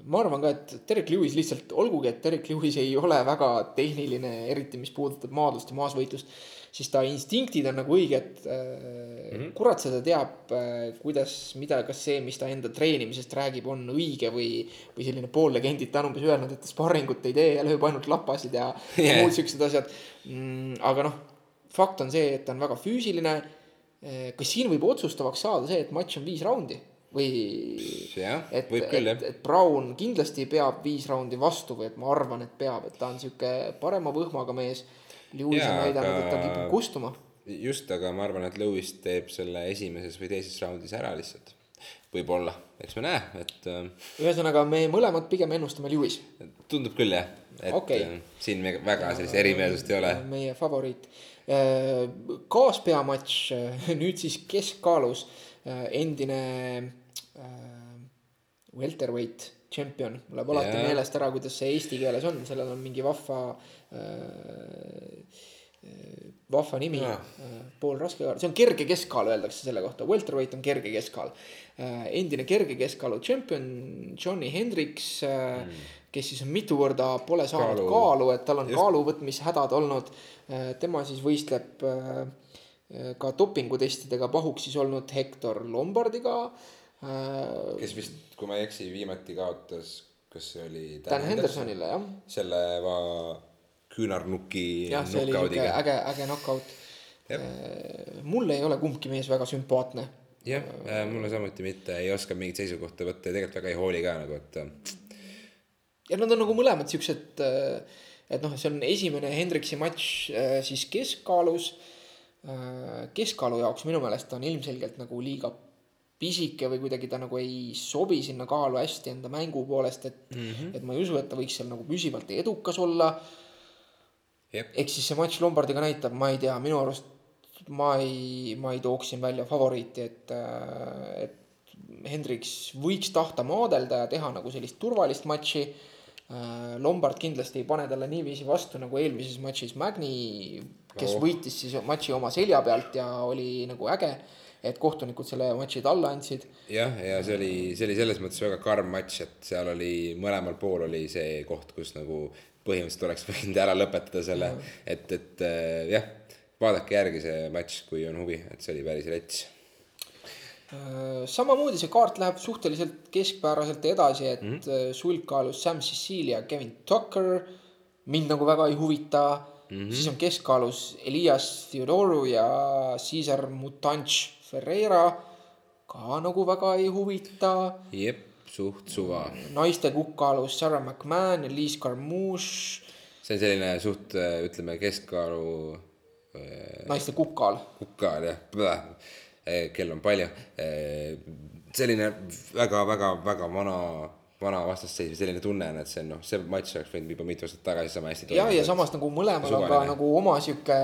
ma arvan ka, et Derek Lewis lihtsalt, olgugi et Derek Lewis ei ole väga tehniline, eriti mis puudutab maadlust ja maasvõitlust, siis ta instinktid on nagu õiged mm. -hmm. kurat seda teab, äh, kuidas, mida, kas see, mis ta enda treenimisest räägib, on õige või, või selline poollegendid, ta on umbes öelnud, et ta sparringut ei tee ja lööb ainult lapasid ja yeah. muud siuksed asjad mm,. aga noh, fakt on see, et ta on väga füüsiline. Äh, kas siin võib otsustavaks saada see, et matš on viis raundi? või jah, et, jah. et Brown kindlasti peab viis raundi vastu või et ma arvan, et peab, et ta on sihuke parema võhmaga mees. Lewis on näidanud et ta kipub kustuma. just, aga ma arvan, et Lewis teeb selle esimeses või teises raundis ära lihtsalt. võib-olla, eks me näe, et. Äh, ühesõnaga, me mõlemad pigem ennustame Lewis. tundub küll jah, et okay. Äh, siin me väga sellist erimeelsust ei ole. meie favoriit. Äh, kaaspeamatš nüüd siis keskkaalus endine welterweight champion, mul läheb alati yeah. meelest ära, kuidas see eesti keeles on, sellel on mingi vahva äh,, äh vahva nimi yeah., äh, pool raskekaal, see on kerge keskkaal, öeldakse selle kohta, welterweight on kerge keskkaal äh,. endine kerge keskkaalu champion Johnny Hendricks mm., kes siis on mitu korda pole saanud kaalu, kaalu, et tal on Just. kaaluvõtmishädad olnud tema siis võistleb äh, ka dopingutestidega pahuksis olnud Hector Lombardiga kes vist, kui ma ei eksi, viimati kaotas, kas see oli Dan, Hendersonile, jah. selle va küünarnuki jah, see oli siuke äge, äge knock-out. Äh, mulle ei ole kumbki mees väga sümpaatne. jah äh,, mulle samuti mitte, ei oska mingit seisukohta võtta ja tegelikult väga ei hooli ka nagu, et. ja nad on nagu mõlemad siuksed, et noh, see on esimene Hendriksi matš siis keskkaalus. keskkaalu jaoks minu meelest on ilmselgelt nagu liiga pisike või kuidagi ta nagu ei sobi sinna kaalu hästi enda mängu poolest, et mm, -hmm. et ma ei usu, et ta võiks seal nagu püsivalt edukas olla. ehk siis see matš Lombardiga näitab, ma ei tea, minu arust ma ei, ma ei tooks siin välja favoriiti, et, et Hendriks võiks tahta maadelda ja teha nagu sellist turvalist matši. Lombard kindlasti ei pane talle niiviisi vastu nagu eelmises matšis Magni, kes oh. võitis siis matši oma selja pealt ja oli nagu äge et kohtunikud selle matši talle andsid. jah, ja see oli, see oli selles mõttes väga karm matš, et seal oli mõlemal pool oli see koht, kus nagu põhimõtteliselt oleks võinud ära lõpetada selle, et, et äh, jah, vaadake järgi see matš, kui on huvi, et see oli päris rets äh, samamoodi see kaart läheb suhteliselt keskpäraselt edasi, et mm -hmm. sulgkaalus Sam Cecilia, Kevin Tucker mind nagu väga ei huvita mm. -hmm. siis on keskkaalus Elias Theodoru ja Cesar Mutanch Ferreira ka nagu väga ei huvita. jep, suht suva. naiste kukkaalus Sarah McMahon ja Liis Carmouche. see on selline suht, äh, ütleme, keskkaalu äh,. naiste kukkaal. kukkaal jah, äh, kell on palju. Äh, selline väga-väga-väga vana vana vastasseis või selline tunne on, et see on noh, see matš oleks võinud juba mitu aastat tagasi sama hästi toimuda. ja, ja samas nagu mõlemal on ka nagu oma sihuke,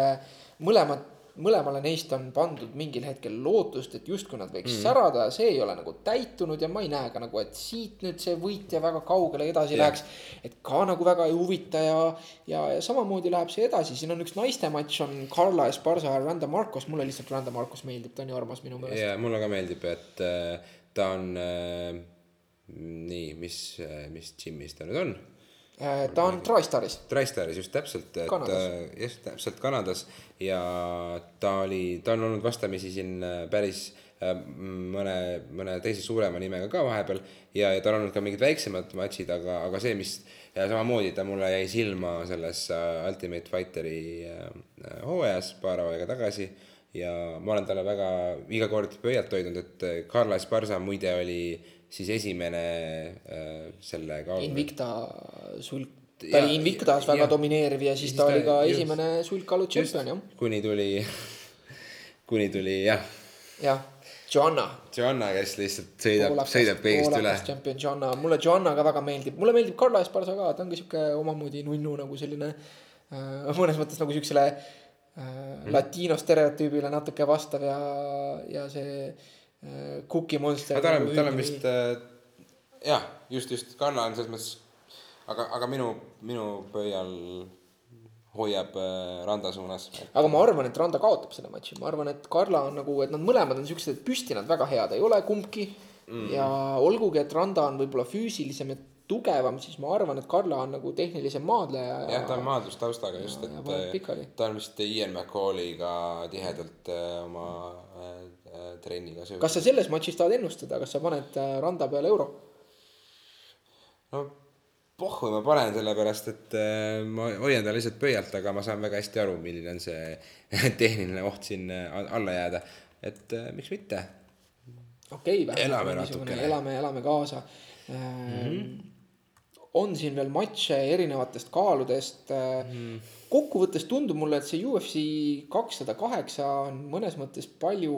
mõlemad mõlemale neist on pandud mingil hetkel lootust, et justkui nad võiks mm. särada ja see ei ole nagu täitunud ja ma ei näe ka nagu, et siit nüüd see võitja väga kaugele edasi yeah. läheks. et ka nagu väga ei huvita ja, ja, ja samamoodi läheb see edasi, siin on üks naiste matš on Carla Esparza ja Randa Marcos, mulle lihtsalt Randa Marcos meeldib, ta on ju armas minu meelest. ja mulle ka meeldib, et äh, ta on äh, nii, mis mis džimmis ta nüüd on? Äh, ta on TriStaris. TriStaris just täpselt, et äh, just täpselt Kanadas. Ja ta oli, ta on olnud vastamisi siin äh, päris mõne, mõne teise suurema nimega ka vahepeal. Ja, ja tal on olnud ka mingid väiksemad matšid, aga, aga see, mis ja samamoodi ta mulle jäi silma selles Ultimate Fighteri hooajas paar aega tagasi. Ja ma olen talle väga iga kord pöialt hoidnud, et Carla Esparza muide oli siis esimene äh, selle kaalu. Invicta sulg, ta oli Invictas väga ja, domineeriv ja siis, siis ta oli ka just, esimene sulgkaalu tšempion jah. kuni tuli, kuni tuli jah. jah, Joanna. Joanna, kes lihtsalt sõidab, sõidab kõigist üle. tšempion Joanna, mulle Joanna ka väga meeldib, mulle meeldib Carla Esparza ka, ta on ka sihuke omamoodi nunnu nagu selline äh, mõnes mõttes nagu siuksele äh, mm. latino stereotüübile natuke vastav ja, ja see Cookie Monster. tal on, tal on vist äh, jah, just, just, Karla on selles mõttes, aga, aga minu, minu pöial hoiab äh, Randa suunas. aga ma arvan, et Randa kaotab selle matši, ma arvan, et Karla on nagu, et nad mõlemad on siuksed, et püsti nad väga head ei ole, kumbki mm. ja olgugi, et Randa on võib-olla füüsilisem ja tugevam, siis ma arvan, et Karla on nagu tehnilisem maadleja ja, jah, ta on maadlustaustaga just, et pikali. ta on vist Ian McCalliga tihedalt äh, oma äh, äh, trenniga seotud. kas sa selles matšis tahad ennustada, kas sa paned äh, Randa peale euro? no pohhu ma panen, sellepärast et äh, ma hoian ta lihtsalt pöialt, aga ma saan väga hästi aru, milline on see tehniline oht siin äh, alla jääda. et äh, miks mitte. okei okay,, Elame natukene. elame, elame kaasa mm. -hmm. on siin veel matše erinevatest kaaludest mm.. Kokkuvõttes tundub mulle, et see UFC kakssada kaheksa on mõnes mõttes palju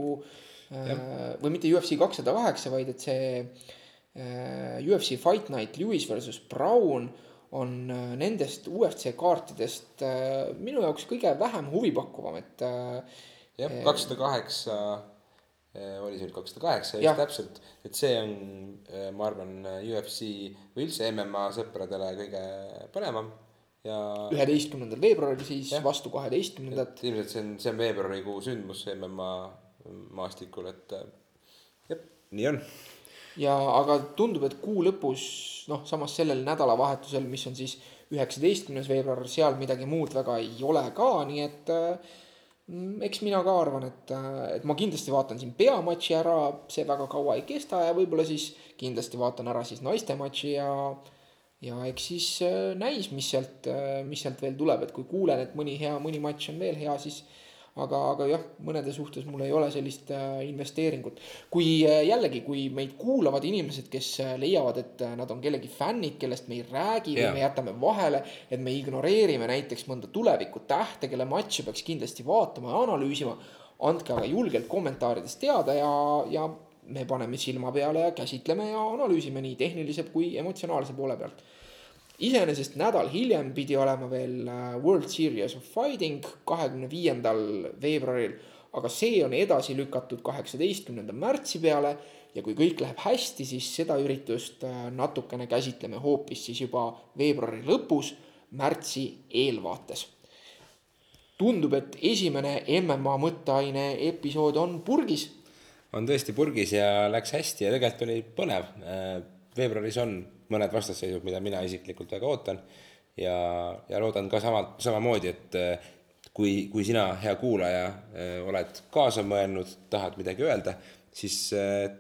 äh, või mitte UFC kakssada kaheksa, vaid et see äh, UFC Fight Night Lewis versus Brown on äh, nendest UFC kaartidest äh, minu jaoks kõige vähem huvipakkuvam, et äh, jah, kakssada kaheksa oli see nüüd kakssada kaheksa just täpselt, et see on, ma arvan, UFC või üldse MMA sõpradele kõige põnevam ja üheteistkümnendal veebruaril siis Jah. vastu kaheteistkümnendat. et ilmselt see on, see on veebruarikuu sündmus MMA maastikul, et äh, jah, nii on. ja aga tundub, et kuu lõpus noh, samas sellel nädalavahetusel, mis on siis üheksateistkümnes veebruar, seal midagi muud väga ei ole ka, nii et äh, eks mina ka arvan, et, et ma kindlasti vaatan siin peamatši ära, see väga kaua ei kesta ja võib-olla siis kindlasti vaatan ära siis naiste matši ja ja eks siis äh, näis, mis sealt, mis sealt veel tuleb, et kui kuulen, et mõni hea, mõni matš on veel hea, siis aga, aga jah, mõnede suhtes mul ei ole sellist äh, investeeringut. kui äh, jällegi, kui meid kuulavad inimesed, kes äh, leiavad, et äh, nad on kellegi fännid, kellest me ei räägi või Jaa. me jätame vahele, et me ignoreerime näiteks mõnda tulevikutähte, kelle matši peaks kindlasti vaatama ja analüüsima, andke aga julgelt kommentaarides teada ja, ja me paneme silma peale ja käsitleme ja analüüsime nii tehnilise kui emotsionaalse poole pealt. Iseenesest nädal hiljem pidi olema veel äh, World Series of Fighting kahekümne viiendal veebruaril, aga see on edasi lükatud kaheksateistkümnenda märtsi peale ja kui kõik läheb hästi, siis seda üritust äh, natukene käsitleme hoopis siis juba veebruari lõpus, märtsi eelvaates. Tundub, et esimene MMA mõtteaine episood on purgis on tõesti purgis ja läks hästi ja tegelikult oli põnev. veebruaris on mõned vastasseisud, mida mina isiklikult väga ootan ja, ja loodan ka sama, samamoodi, et eh, kui, kui sina, hea kuulaja, oled kaasa mõelnud, tahad midagi öelda, siis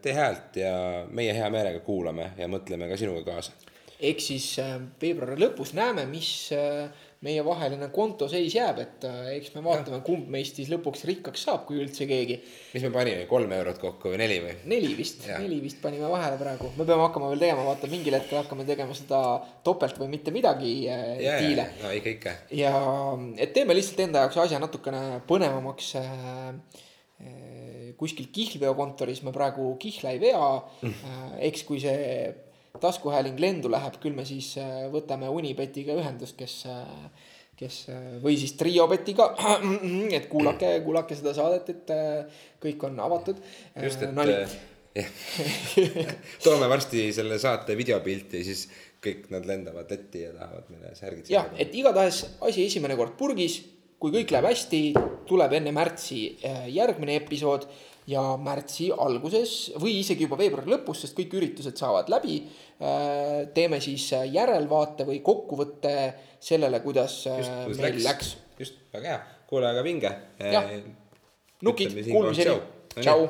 tee häält ja meie hea meelega kuulame ja mõtleme ka sinuga kaasa. ehk siis äh, veebruari lõpus näeme, mis äh, meievaheline kontoseis jääb, et äh, eks me vaatame, kumb meist siis lõpuks rikkaks saab, kui üldse keegi. mis me panime, kolm eurot kokku või neli või? neli vist, neli vist panime vahele praegu, me peame hakkama veel tegema, vaata mingil hetkel hakkame tegema seda topelt või mitte midagi äh, diile., no ikka, ikka. ja et teeme lihtsalt enda jaoks asja natukene põnevamaks äh, kuskil kihlveokontoris me praegu kihla ei vea äh, eks kui see taskuhääling lendu läheb küll me siis äh, võtame Unibetiga ühendust kes äh, kes äh, või siis Triobetiga. Et kuulake kuulake seda saadet et kõik on avatud. Just, et nali. toome varsti selle saate videopilti, siis kõik nad lendavad letti ja tahavad meile särgid jah, et igatahes asi esimene kord purgis, kui kõik läheb hästi, tuleb enne märtsi järgmine episood ja märtsi alguses või isegi juba veebruari lõpus, sest kõik üritused saavad läbi. teeme siis äh, järelvaate või kokkuvõtte sellele, kuidas äh, just, meil läks, läks. just, väga hea, kuule aga vinge. Nukid, kuulmiseni, tšau.